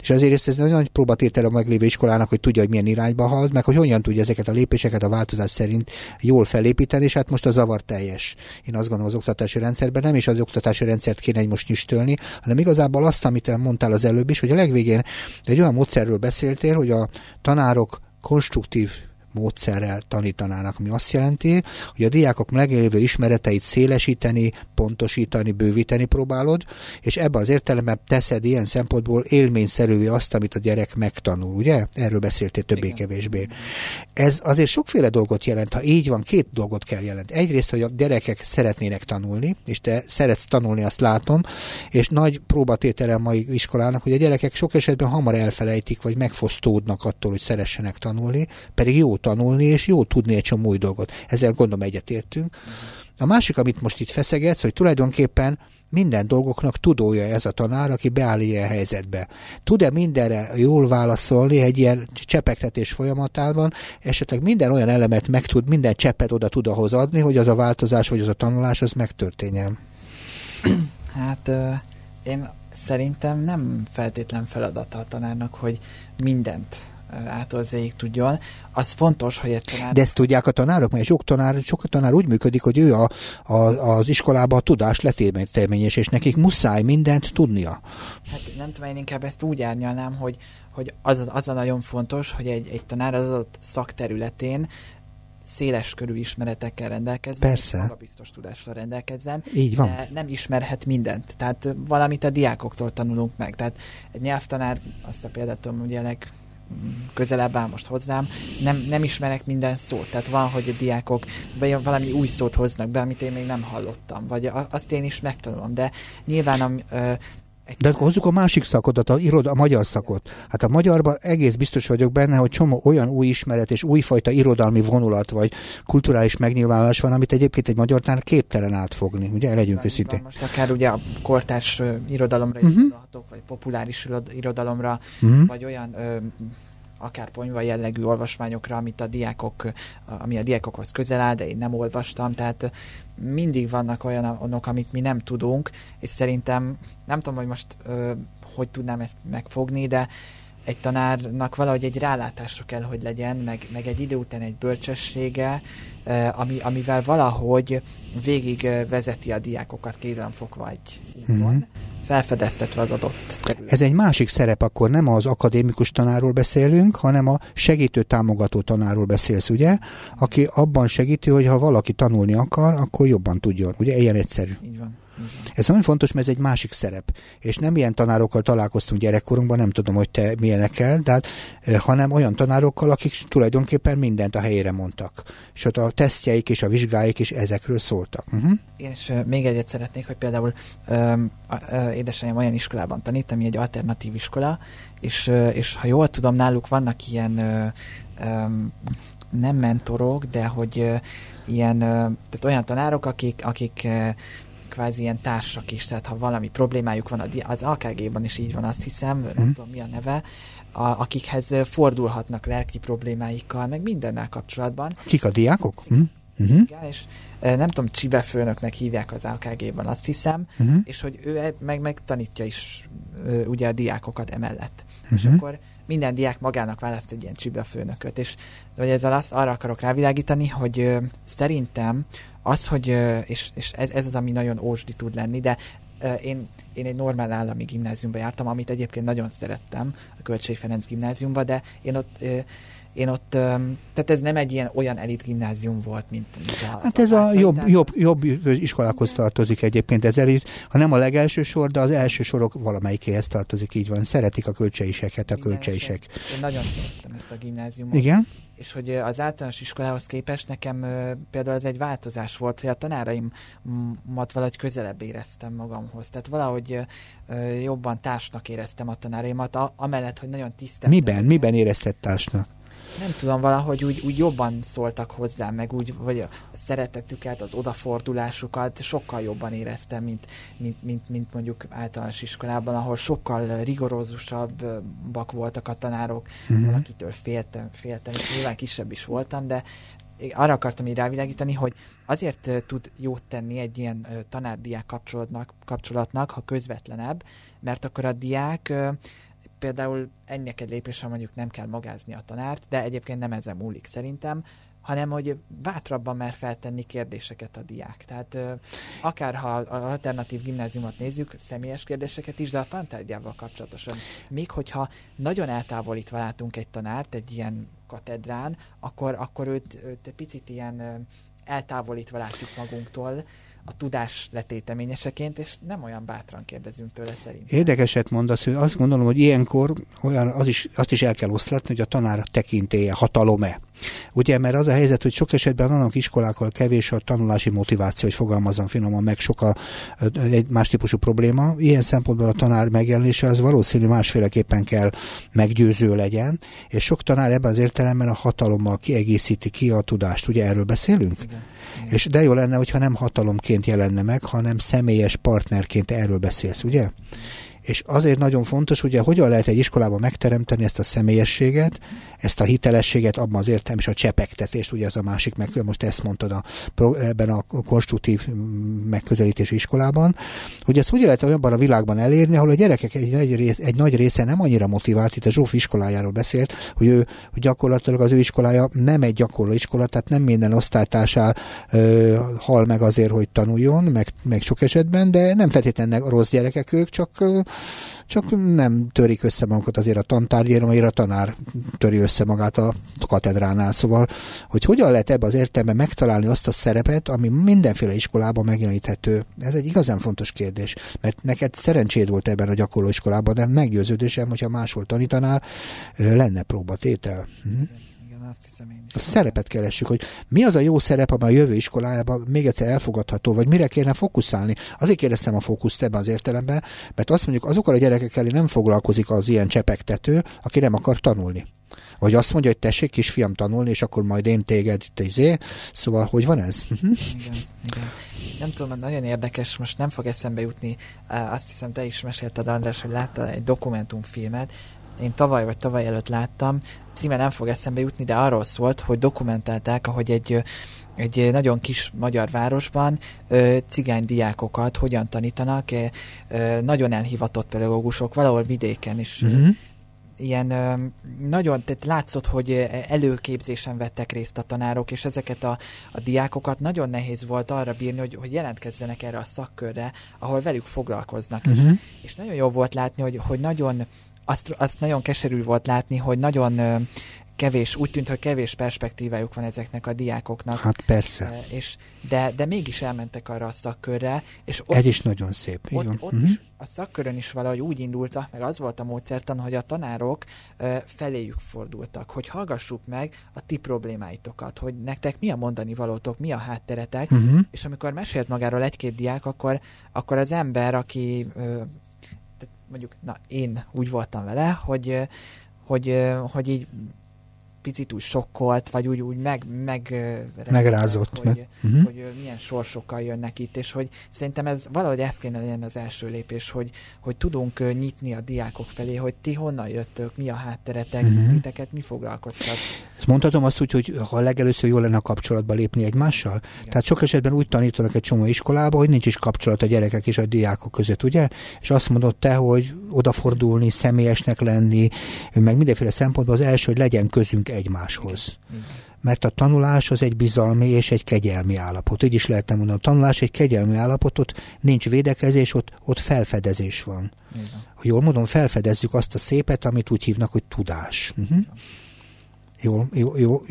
És azért ez egy nagy próbatétel a meglévő iskolának, hogy tudja, hogy milyen irányba halad, meg hogy hogyan tudja ezeket a lépéseket a változás szerint jól felépíteni, és hát most a zavar teljes. Én azt gondolom az oktatási rendszerben nem is az oktatási rendszert kéne egy most nyüstölni, hanem igazából azt, amit mondtál az előbb is, hogy a legvégén egy olyan módszerről beszéltél, hogy a tanárok konstruktív módszerrel tanítanának, ami azt jelenti, hogy a diákok meglévő ismereteit szélesíteni, pontosítani, bővíteni próbálod, és ebben az értelemben teszed ilyen szempontból élményszerűvé azt, amit a gyerek megtanul, ugye? Erről beszéltél többé-kevésbé. Ez azért sokféle dolgot jelent. Ha így van, két dolgot kell jelent. Egyrészt, hogy a gyerekek szeretnének tanulni, és te szeretsz tanulni, azt látom, és nagy próbatétele a mai iskolának, hogy a gyerekek sok esetben hamar elfelejtik, vagy megfosztódnak attól, hogy szeressenek tanulni, pedig jó tanulni, és jó tudni egy csomó új dolgot. Ezzel gondolom egyetértünk. A másik, amit most itt feszegetsz, hogy tulajdonképpen minden dolgoknak tudója ez a tanár, aki beáll ilyen helyzetbe. Tud-e mindenre jól válaszolni egy ilyen csepegtetés folyamatában, esetleg minden olyan elemet meg tud, minden cseppet oda tud ahhoz adni, hogy az a változás, vagy az a tanulás, az megtörténjen? Hát én szerintem nem feltétlen feladata a tanárnak, hogy mindent ától tudjon. Az fontos, hogy egy tanár... De ezt tudják a tanárok, mert sok tanár, sok tanár úgy működik, hogy ő a, a, az iskolában a tudás letérményes, és nekik muszáj mindent tudnia. Hát nem tudom, én inkább ezt úgy árnyalnám, hogy, hogy az, az a nagyon fontos, hogy egy, egy tanár az adott szakterületén széles körű ismeretekkel rendelkezzen, Persze. magabiztos tudásra rendelkezzen, Így van. de nem ismerhet mindent. Tehát valamit a diákoktól tanulunk meg. Tehát egy nyelvtanár, azt a példát tudom, ugye közelebb áll most hozzám, nem, nem ismerek minden szót. Tehát van, hogy a diákok valami új szót hoznak be, amit én még nem hallottam, vagy azt én is megtanulom, de nyilván a, de akkor hozzuk a másik szakodat, a, iroda, a magyar szakot. Hát a magyarban egész biztos vagyok benne, hogy csomó olyan új ismeret és újfajta irodalmi vonulat vagy kulturális megnyilvánulás van, amit egyébként egy magyar tanár képtelen átfogni. Ugye, legyünk őszintén. Most akár ugye a kortárs irodalomra uh-huh. is vagy populáris irodalomra, uh-huh. vagy olyan ö, akár ponyva jellegű olvasmányokra, amit a diákok, ami a diákokhoz közel áll, de én nem olvastam, tehát mindig vannak olyanok, amit mi nem tudunk, és szerintem nem tudom, hogy most hogy tudnám ezt megfogni, de egy tanárnak valahogy egy rálátásra kell, hogy legyen, meg, meg egy idő után egy bölcsessége, ami, amivel valahogy végig vezeti a diákokat kézenfogva egy úton, mm-hmm felfedeztetve az adott terület. Ez egy másik szerep, akkor nem az akadémikus tanárról beszélünk, hanem a segítő támogató tanárról beszélsz, ugye? Aki abban segíti, hogy ha valaki tanulni akar, akkor jobban tudjon. Ugye ilyen egyszerű. Így van. Ez nagyon fontos, mert ez egy másik szerep. És nem ilyen tanárokkal találkoztunk gyerekkorunkban, nem tudom, hogy te milyenekkel, de hát, hanem olyan tanárokkal, akik tulajdonképpen mindent a helyére mondtak. És ott a tesztjeik és a vizsgáik is ezekről szóltak. Uh-huh. Én is uh, még egyet szeretnék, hogy például édesanyám olyan iskolában tanít, ami egy alternatív iskola, és, uh, és ha jól tudom, náluk vannak ilyen uh, um, nem mentorok, de hogy uh, ilyen, uh, tehát olyan tanárok, akik, akik uh, kvázi ilyen társak is, tehát ha valami problémájuk van, az AKG-ban is így van, azt hiszem, mm. nem mhm. tudom mi a neve, a, akikhez fordulhatnak lelki problémáikkal, meg mindennel kapcsolatban. Kik a diákok? Mm. Uh-huh. Igen, és nem tudom, Csibe főnöknek hívják az AKG-ban, azt hiszem, uh-huh. és hogy ő e, meg, meg tanítja is ugye a diákokat emellett. Uh-huh. És akkor minden diák magának választ egy ilyen Csibe főnököt, és vagy ezzel azt arra akarok rávilágítani, hogy szerintem az, hogy, és, és ez, ez az, ami nagyon ósdi tud lenni, de én, én egy normál állami gimnáziumba jártam, amit egyébként nagyon szerettem, a Kölcsei Ferenc gimnáziumba, de én ott én ott, tehát ez nem egy ilyen olyan elit gimnázium volt, mint, mint a, Hát ez a jobb, jobb, jobb iskolákhoz tartozik egyébként ez elit, ha nem a legelső sor, de az első sorok valamelyikéhez tartozik, így van. Szeretik a kölcseiseket, a kölcseisek. Én nagyon szerettem ezt a gimnáziumot. Igen? és hogy az általános iskolához képest nekem például ez egy változás volt, hogy a tanáraimat valahogy közelebb éreztem magamhoz. Tehát valahogy hogy jobban társnak éreztem a tanáraimat, amellett, hogy nagyon tiszteltem. Miben? Miben érezted társnak? Nem tudom, valahogy úgy, úgy jobban szóltak hozzá, meg úgy, vagy a szeretetüket, az odafordulásukat sokkal jobban éreztem, mint, mint, mint, mint mondjuk általános iskolában, ahol sokkal rigorózusabbak voltak a tanárok, uh-huh. valakitől féltem, féltem, és nyilván kisebb is voltam, de arra akartam így rávilágítani, hogy azért tud jót tenni egy ilyen tanárdiák kapcsolatnak, kapcsolatnak, ha közvetlenebb, mert akkor a diák például ennek egy lépésre mondjuk nem kell magázni a tanárt, de egyébként nem ezen múlik szerintem, hanem hogy bátrabban mer feltenni kérdéseket a diák. Tehát akár ha alternatív gimnáziumot nézzük, személyes kérdéseket is, de a tantárgyával kapcsolatosan. Még hogyha nagyon eltávolítva látunk egy tanárt egy ilyen katedrán, akkor, akkor őt, őt picit ilyen eltávolítva látjuk magunktól, a tudás letéteményeseként, és nem olyan bátran kérdezünk tőle szerintem. Érdekeset mondasz, hogy azt gondolom, hogy ilyenkor olyan, az is, azt is el kell oszlatni, hogy a tanár tekintéje, hatalom-e. Ugye, mert az a helyzet, hogy sok esetben vannak iskolákkal kevés a tanulási motiváció, hogy fogalmazom finoman, meg sok a, egy más típusú probléma. Ilyen szempontból a tanár megjelenése az valószínű másféleképpen kell meggyőző legyen, és sok tanár ebben az értelemben a hatalommal kiegészíti ki a tudást. Ugye erről beszélünk? Igen. És de jó lenne, hogyha nem hatalomként jelenne meg, hanem személyes partnerként erről beszélsz, ugye? És azért nagyon fontos, ugye, hogyan lehet egy iskolában megteremteni ezt a személyességet, ezt a hitelességet, abban az értelem és a csepegtetést, ugye ez a másik, meg most ezt mondtad a, ebben a konstruktív megközelítési iskolában, hogy ezt úgy lehet olyanban a világban elérni, ahol a gyerekek egy rész, egy nagy része nem annyira motivált, itt a Zsóf iskolájáról beszélt, hogy ő hogy gyakorlatilag az ő iskolája nem egy gyakorló iskola, tehát nem minden osztálytársá ö, hal meg azért, hogy tanuljon, meg, meg sok esetben, de nem feltétlenül rossz gyerekek ők, csak ö, csak nem törik össze magukat azért a tantárgyér, amelyre a tanár töri össze magát a katedránál. Szóval, hogy hogyan lehet ebbe az értelemben megtalálni azt a szerepet, ami mindenféle iskolában megjeleníthető. Ez egy igazán fontos kérdés, mert neked szerencséd volt ebben a gyakorló iskolában, de meggyőződésem, hogyha máshol tanítanál, lenne próbatétel. Hm? Azt hiszem én is. A szerepet keressük, hogy mi az a jó szerep, amely a jövő iskolájában még egyszer elfogadható, vagy mire kéne fókuszálni. Azért kérdeztem a fókuszt ebben az értelemben, mert azt mondjuk azokkal a gyerekekkel nem foglalkozik az ilyen csepegtető, aki nem akar tanulni. Vagy azt mondja, hogy tessék kisfiam tanulni, és akkor majd én téged, izé. Szóval, hogy van ez? Igen, igen. Nem tudom, nagyon érdekes, most nem fog eszembe jutni, azt hiszem te is mesélted, András, hogy láttad egy dokumentumfilmet, én tavaly vagy tavaly előtt láttam, címe nem fog eszembe jutni, de arról szólt, hogy dokumentálták, ahogy egy egy nagyon kis magyar városban cigány diákokat hogyan tanítanak, nagyon elhivatott pedagógusok, valahol vidéken is uh-huh. ilyen nagyon, tehát látszott, hogy előképzésen vettek részt a tanárok, és ezeket a, a diákokat nagyon nehéz volt arra bírni, hogy, hogy jelentkezzenek erre a szakkörre, ahol velük foglalkoznak. Uh-huh. És, és nagyon jó volt látni, hogy, hogy nagyon azt, azt nagyon keserű volt látni, hogy nagyon kevés, úgy tűnt, hogy kevés perspektívájuk van ezeknek a diákoknak. Hát persze. És, de, de mégis elmentek arra a szakkörre. És ott, Ez is nagyon szép. Ott, ott uh-huh. is, a szakkörön is valahogy úgy indultak, meg az volt a módszertan, hogy a tanárok uh, feléjük fordultak, hogy hallgassuk meg a ti problémáitokat, hogy nektek mi a mondani valótok, mi a hátteretek, uh-huh. és amikor mesélt magáról egy-két diák, akkor, akkor az ember, aki uh, mondjuk, na én úgy voltam vele, hogy, hogy, hogy így picit úgy sokkolt, vagy úgy, úgy meg, meg megrázott, hogy, meg. Uh-huh. hogy milyen sorsokkal jönnek itt, és hogy szerintem ez valahogy ez kéne legyen az első lépés, hogy, hogy tudunk nyitni a diákok felé, hogy ti honnan jöttök, mi a hátteretek, uh-huh. titeket mi foglalkoztat. Ezt mondhatom azt úgy, hogy ha legelőször jól lenne a kapcsolatba lépni egymással. Igen. Tehát sok esetben úgy tanítanak egy csomó iskolába, hogy nincs is kapcsolat a gyerekek és a diákok között, ugye? És azt mondod te, hogy odafordulni, személyesnek lenni, meg mindenféle szempontból az első, hogy legyen közünk egymáshoz. Mert a tanulás az egy bizalmi és egy kegyelmi állapot. Így is lehetne mondani, a tanulás egy kegyelmi állapot, ott nincs védekezés, ott, ott felfedezés van. Igen. Jól mondom, felfedezzük azt a szépet, amit úgy hívnak, hogy tudás. Uh-huh. Jó, jó, jó.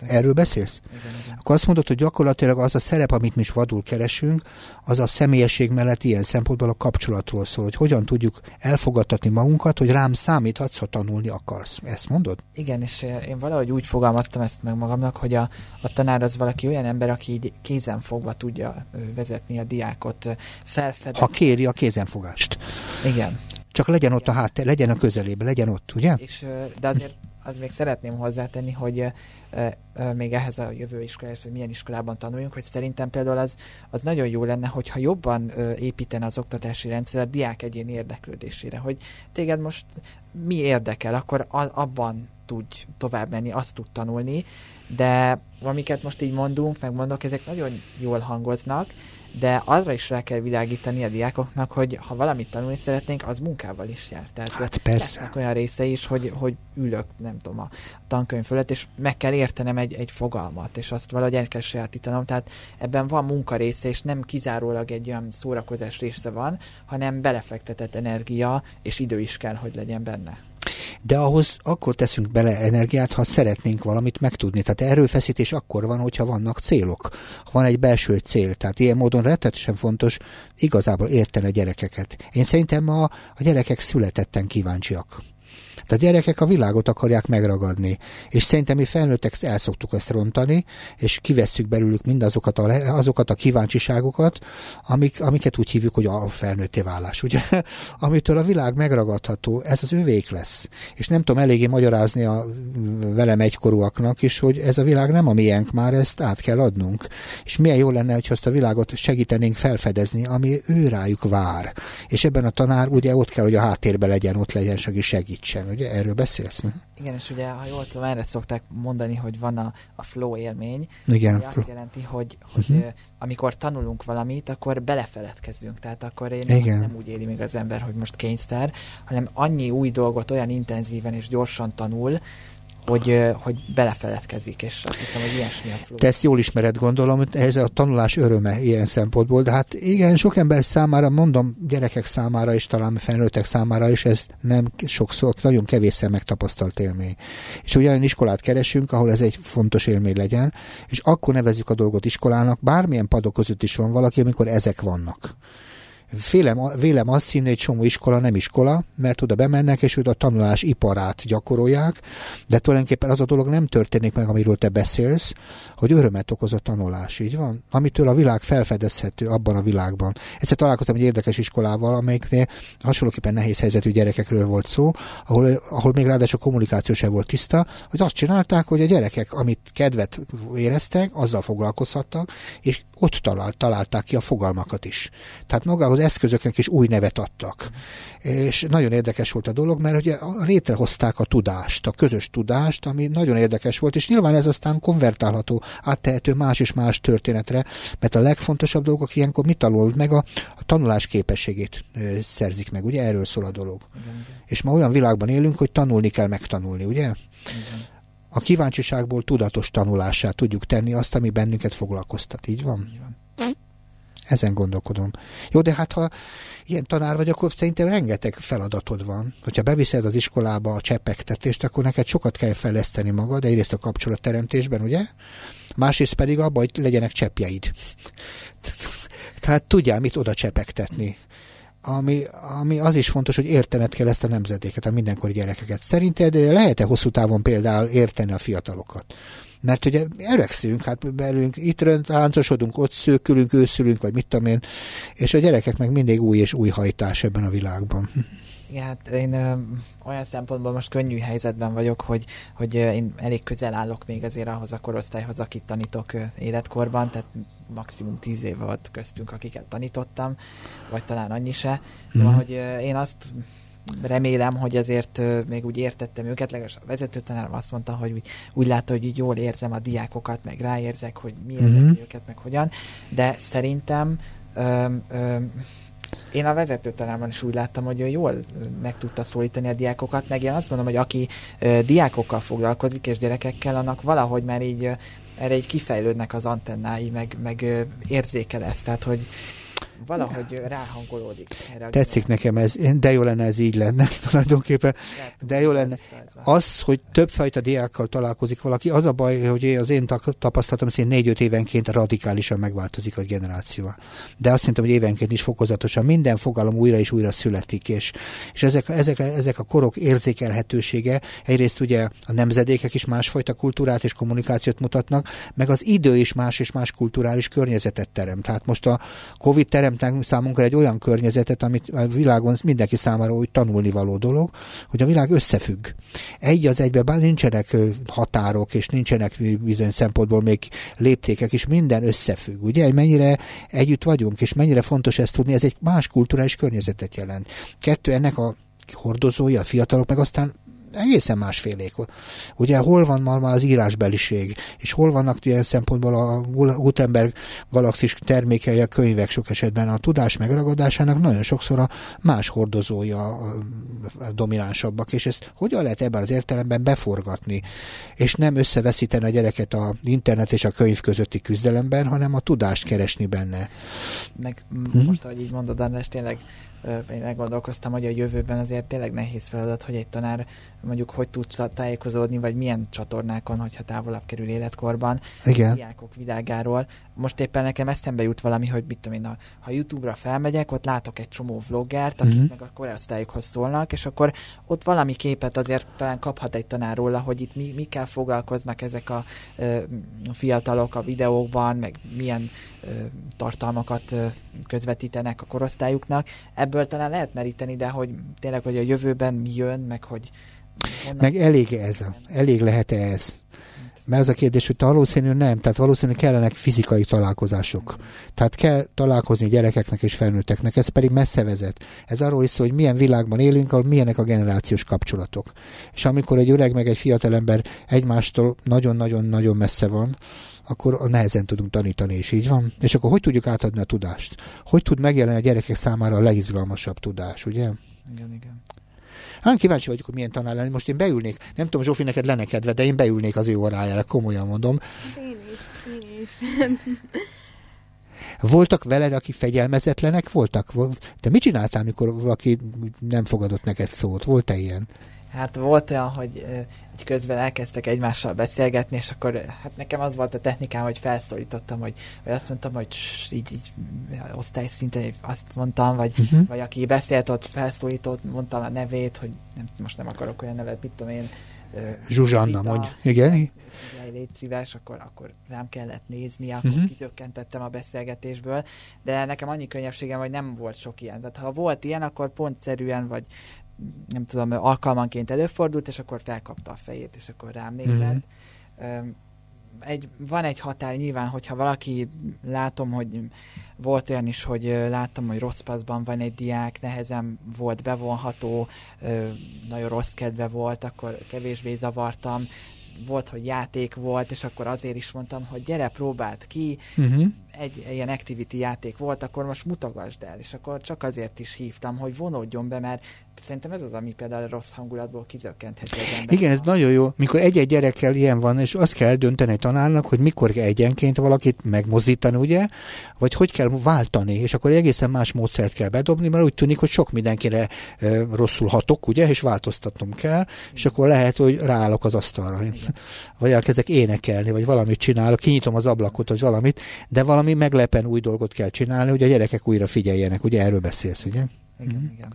Erről beszélsz? Igen, igen. Akkor azt mondod, hogy gyakorlatilag az a szerep, amit mi is vadul keresünk, az a személyesség mellett ilyen szempontból a kapcsolatról szól, hogy hogyan tudjuk elfogadtatni magunkat, hogy rám számíthatsz, ha tanulni akarsz. Ezt mondod? Igen, és én valahogy úgy fogalmaztam ezt meg magamnak, hogy a, a tanár az valaki olyan ember, aki így kézen fogva tudja vezetni a diákot, felfedezni. Ha kéri a kézenfogást. Igen. Csak legyen ott a háttér, legyen a közelében, legyen ott, ugye? És, de azért az még szeretném hozzátenni, hogy még ehhez a jövő iskolához, hogy milyen iskolában tanuljunk, hogy szerintem például az, az nagyon jó lenne, hogyha jobban építene az oktatási rendszer a diák egyéni érdeklődésére, hogy téged most mi érdekel, akkor abban tudj tovább menni, azt tud tanulni, de amiket most így mondunk, megmondok, ezek nagyon jól hangoznak, de arra is rá kell világítani a diákoknak, hogy ha valamit tanulni szeretnénk, az munkával is jár. Tehát hát persze. olyan része is, hogy, hogy ülök, nem tudom, a tankönyv fölött, és meg kell értenem egy, egy fogalmat, és azt valahogy el kell sajátítanom. Tehát ebben van munka része, és nem kizárólag egy olyan szórakozás része van, hanem belefektetett energia és idő is kell, hogy legyen benne de ahhoz akkor teszünk bele energiát, ha szeretnénk valamit megtudni. Tehát erőfeszítés akkor van, hogyha vannak célok. Ha van egy belső cél. Tehát ilyen módon rettetesen fontos igazából érteni a gyerekeket. Én szerintem a, a gyerekek születetten kíváncsiak. Tehát a gyerekek a világot akarják megragadni. És szerintem mi felnőttek el szoktuk ezt rontani, és kivesszük belőlük mindazokat a, azokat a kíváncsiságokat, amik, amiket úgy hívjuk, hogy a felnőtté válás, ugye? Amitől a világ megragadható, ez az övék lesz. És nem tudom eléggé magyarázni a velem egykorúaknak is, hogy ez a világ nem a miénk már, ezt át kell adnunk. És milyen jó lenne, hogy azt a világot segítenénk felfedezni, ami ő rájuk vár. És ebben a tanár ugye ott kell, hogy a háttérben legyen, ott legyen, segítsen. Ugye erről beszélsz? Igen, és ugye, ha jól tudom, erre szokták mondani, hogy van a, a flow élmény. Igen. Ami azt jelenti, hogy, hogy uh-huh. amikor tanulunk valamit, akkor belefeledkezünk. Tehát akkor én Igen. nem úgy éli még az ember, hogy most kényszer, hanem annyi új dolgot olyan intenzíven és gyorsan tanul, hogy, hogy belefeledkezik, és azt hiszem, hogy ilyesmi a flow. Te ezt jól ismered, gondolom, ez a tanulás öröme ilyen szempontból, de hát igen, sok ember számára, mondom, gyerekek számára és talán felnőttek számára is ez nem sokszor, nagyon kevésszer megtapasztalt élmény. És olyan iskolát keresünk, ahol ez egy fontos élmény legyen, és akkor nevezzük a dolgot iskolának, bármilyen padok között is van valaki, amikor ezek vannak. Félem, vélem azt hinni, hogy csomó iskola nem iskola, mert oda bemennek, és őt a tanulás iparát gyakorolják, de tulajdonképpen az a dolog nem történik meg, amiről te beszélsz, hogy örömet okoz a tanulás, így van? Amitől a világ felfedezhető abban a világban. Egyszer találkoztam egy érdekes iskolával, amelyiknél hasonlóképpen nehéz helyzetű gyerekekről volt szó, ahol, ahol még ráadásul a kommunikáció sem volt tiszta, hogy azt csinálták, hogy a gyerekek, amit kedvet éreztek, azzal foglalkozhattak, és ott talált, találták ki a fogalmakat is. Tehát magához eszközöknek is új nevet adtak. És nagyon érdekes volt a dolog, mert ugye létrehozták a tudást, a közös tudást, ami nagyon érdekes volt, és nyilván ez aztán konvertálható, áttehető más és más történetre, mert a legfontosabb dolgok ilyenkor mit tanul meg? A, a tanulás képességét szerzik meg, ugye erről szól a dolog. Igen. És ma olyan világban élünk, hogy tanulni kell megtanulni, ugye? Igen a kíváncsiságból tudatos tanulásá tudjuk tenni azt, ami bennünket foglalkoztat. Így van? Így van. Ezen gondolkodom. Jó, de hát ha ilyen tanár vagy, akkor szerintem rengeteg feladatod van. Hogyha beviszed az iskolába a csepegtetést, akkor neked sokat kell fejleszteni magad, egyrészt a kapcsolatteremtésben, ugye? Másrészt pedig abban, hogy legyenek cseppjeid. Tehát tudjál mit oda csepegtetni ami, ami az is fontos, hogy értened kell ezt a nemzedéket, a mindenkori gyerekeket. Szerinted lehet-e hosszú távon például érteni a fiatalokat? Mert ugye öregszünk, hát belünk, itt táncosodunk, ott szőkülünk, őszülünk, vagy mit tudom én, és a gyerekek meg mindig új és új hajtás ebben a világban. Igen, hát én ö, olyan szempontból most könnyű helyzetben vagyok, hogy, hogy ö, én elég közel állok még azért ahhoz a korosztályhoz, akit tanítok ö, életkorban, tehát maximum tíz év volt köztünk, akiket tanítottam, vagy talán annyi se. Szóval, mm-hmm. hogy ö, én azt remélem, hogy azért még úgy értettem őket, legalábbis a vezetőtanárom azt mondta, hogy úgy, úgy látta, hogy így jól érzem a diákokat, meg ráérzek, hogy mi érzek mm-hmm. őket, meg hogyan, de szerintem ö, ö, én a vezetőtanárban is úgy láttam, hogy ő jól meg tudta szólítani a diákokat, meg én azt mondom, hogy aki ö, diákokkal foglalkozik és gyerekekkel, annak valahogy már így ö, erre így kifejlődnek az antennái, meg, meg ö, érzékel ezt, tehát hogy valahogy ráhangolódik. Erre Tetszik nekem ez, de jó lenne ez így lenne tulajdonképpen, de jó lenne. Az, hogy többfajta diákkal találkozik valaki, az a baj, hogy az én tapasztalatom szerint négy-öt évenként radikálisan megváltozik a generáció. De azt szerintem, hogy évenként is fokozatosan minden fogalom újra és újra születik, és, és ezek, ezek, ezek a korok érzékelhetősége, egyrészt ugye a nemzedékek is másfajta kultúrát és kommunikációt mutatnak, meg az idő is más és más kulturális környezetet terem. Tehát most a Covid teremtünk számunkra egy olyan környezetet, amit a világon mindenki számára úgy tanulnivaló dolog, hogy a világ összefügg. Egy az egyben, bár nincsenek határok, és nincsenek bizonyos szempontból még léptékek, és minden összefügg. Ugye, mennyire együtt vagyunk, és mennyire fontos ezt tudni, ez egy más kulturális környezetet jelent. Kettő, ennek a hordozója, a fiatalok, meg aztán egészen másfélék. Ugye hol van már az írásbeliség, és hol vannak ilyen szempontból a Gutenberg galaxis termékei, a könyvek sok esetben a tudás megragadásának nagyon sokszor a más hordozója dominánsabbak, és ezt hogyan lehet ebben az értelemben beforgatni, és nem összeveszíteni a gyereket a internet és a könyv közötti küzdelemben, hanem a tudást keresni benne. Meg hm? most, ahogy így mondod, András, tényleg én elgondolkoztam, hogy a jövőben azért tényleg nehéz feladat, hogy egy tanár mondjuk hogy tudsz tájékozódni, vagy milyen csatornákon, hogyha távolabb kerül életkorban, Igen. a diákok világáról. Most éppen nekem eszembe jut valami, hogy mit tudom én, ha, ha YouTube-ra felmegyek, ott látok egy csomó vloggert, akik uh-huh. meg a korosztályokhoz szólnak, és akkor ott valami képet azért talán kaphat egy tanár róla, hogy itt mi, mikkel foglalkoznak ezek a ö, fiatalok a videókban, meg milyen ö, tartalmakat ö, közvetítenek a korosztályuknak. Ebből talán lehet meríteni, de hogy tényleg, hogy a jövőben mi jön, meg hogy meg elég ez, elég lehet-e ez? Mert az a kérdés, hogy valószínű nem, tehát valószínű kellenek fizikai találkozások. Tehát kell találkozni gyerekeknek és felnőtteknek, ez pedig messze vezet. Ez arról is szól, hogy milyen világban élünk, ahol milyenek a generációs kapcsolatok. És amikor egy öreg meg egy fiatal ember egymástól nagyon-nagyon-nagyon messze van, akkor nehezen tudunk tanítani, és így van. És akkor hogy tudjuk átadni a tudást? Hogy tud megjelenni a gyerekek számára a legizgalmasabb tudás, ugye? Igen, igen. Hát kíváncsi vagyok, hogy milyen tanár lenni. Most én beülnék, nem tudom, Zsófi, neked lenne kedve, de én beülnék az ő órájára, komolyan mondom. Én is, én is. Voltak veled, akik fegyelmezetlenek voltak? Te mit csináltál, mikor valaki nem fogadott neked szót? Volt-e ilyen? Hát volt olyan, hogy egy közben elkezdtek egymással beszélgetni, és akkor hát nekem az volt a technikám, hogy felszólítottam, hogy, vagy azt mondtam, hogy így, így osztály szinten azt mondtam, vagy, uh-huh. vagy aki beszélt ott felszólított, mondtam a nevét, hogy nem, most nem akarok olyan nevet, mit tudom én. Zsuzsanna, mondj. Igen? légy szíves, akkor, akkor rám kellett nézni, akkor uh-huh. kizökkentettem a beszélgetésből, de nekem annyi könnyebbségem, hogy nem volt sok ilyen. Tehát ha volt ilyen, akkor pontszerűen, vagy nem tudom, alkalmanként előfordult, és akkor felkapta a fejét, és akkor rám nézett. Mm-hmm. Egy, van egy határ nyilván, hogyha valaki látom, hogy volt olyan is, hogy láttam, hogy rossz paszban van egy diák, nehezen volt bevonható, nagyon rossz kedve volt, akkor kevésbé zavartam, volt, hogy játék volt, és akkor azért is mondtam, hogy gyere, próbáld ki, uh-huh egy ilyen activity játék volt, akkor most mutogasd el, és akkor csak azért is hívtam, hogy vonódjon be, mert szerintem ez az, ami például rossz hangulatból kizökkentheti az ember. Igen, ez nagyon jó. Mikor egy-egy gyerekkel ilyen van, és azt kell dönteni tanárnak, hogy mikor kell egyenként valakit megmozdítani, ugye, vagy hogy kell váltani, és akkor egészen más módszert kell bedobni, mert úgy tűnik, hogy sok mindenkire e, rosszul hatok, ugye, és változtatnom kell, és akkor lehet, hogy ráállok az asztalra. Igen. Vagy elkezdek énekelni, vagy valamit csinálok, kinyitom az ablakot, vagy valamit, de valami valami meglepen új dolgot kell csinálni, hogy a gyerekek újra figyeljenek. Ugye erről beszélsz, ugye? Igen, mm. igen.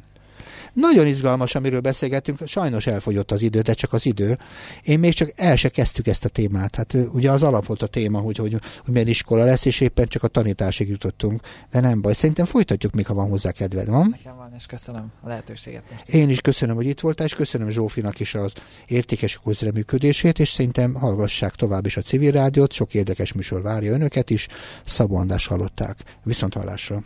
Nagyon izgalmas, amiről beszélgettünk, sajnos elfogyott az idő, de csak az idő. Én még csak el se kezdtük ezt a témát. Hát ugye az alap volt a téma, hogy, hogy, hogy milyen iskola lesz, és éppen csak a tanításig jutottunk. De nem baj, szerintem folytatjuk, még ha van hozzá kedved, van? Nekem van, és köszönöm a lehetőséget most. Én is köszönöm, hogy itt voltál, és köszönöm Zsófinak is az értékes közreműködését, és szerintem hallgassák tovább is a civil rádiót, sok érdekes műsor várja önöket is. Szabó András hallották. Viszont hallásra.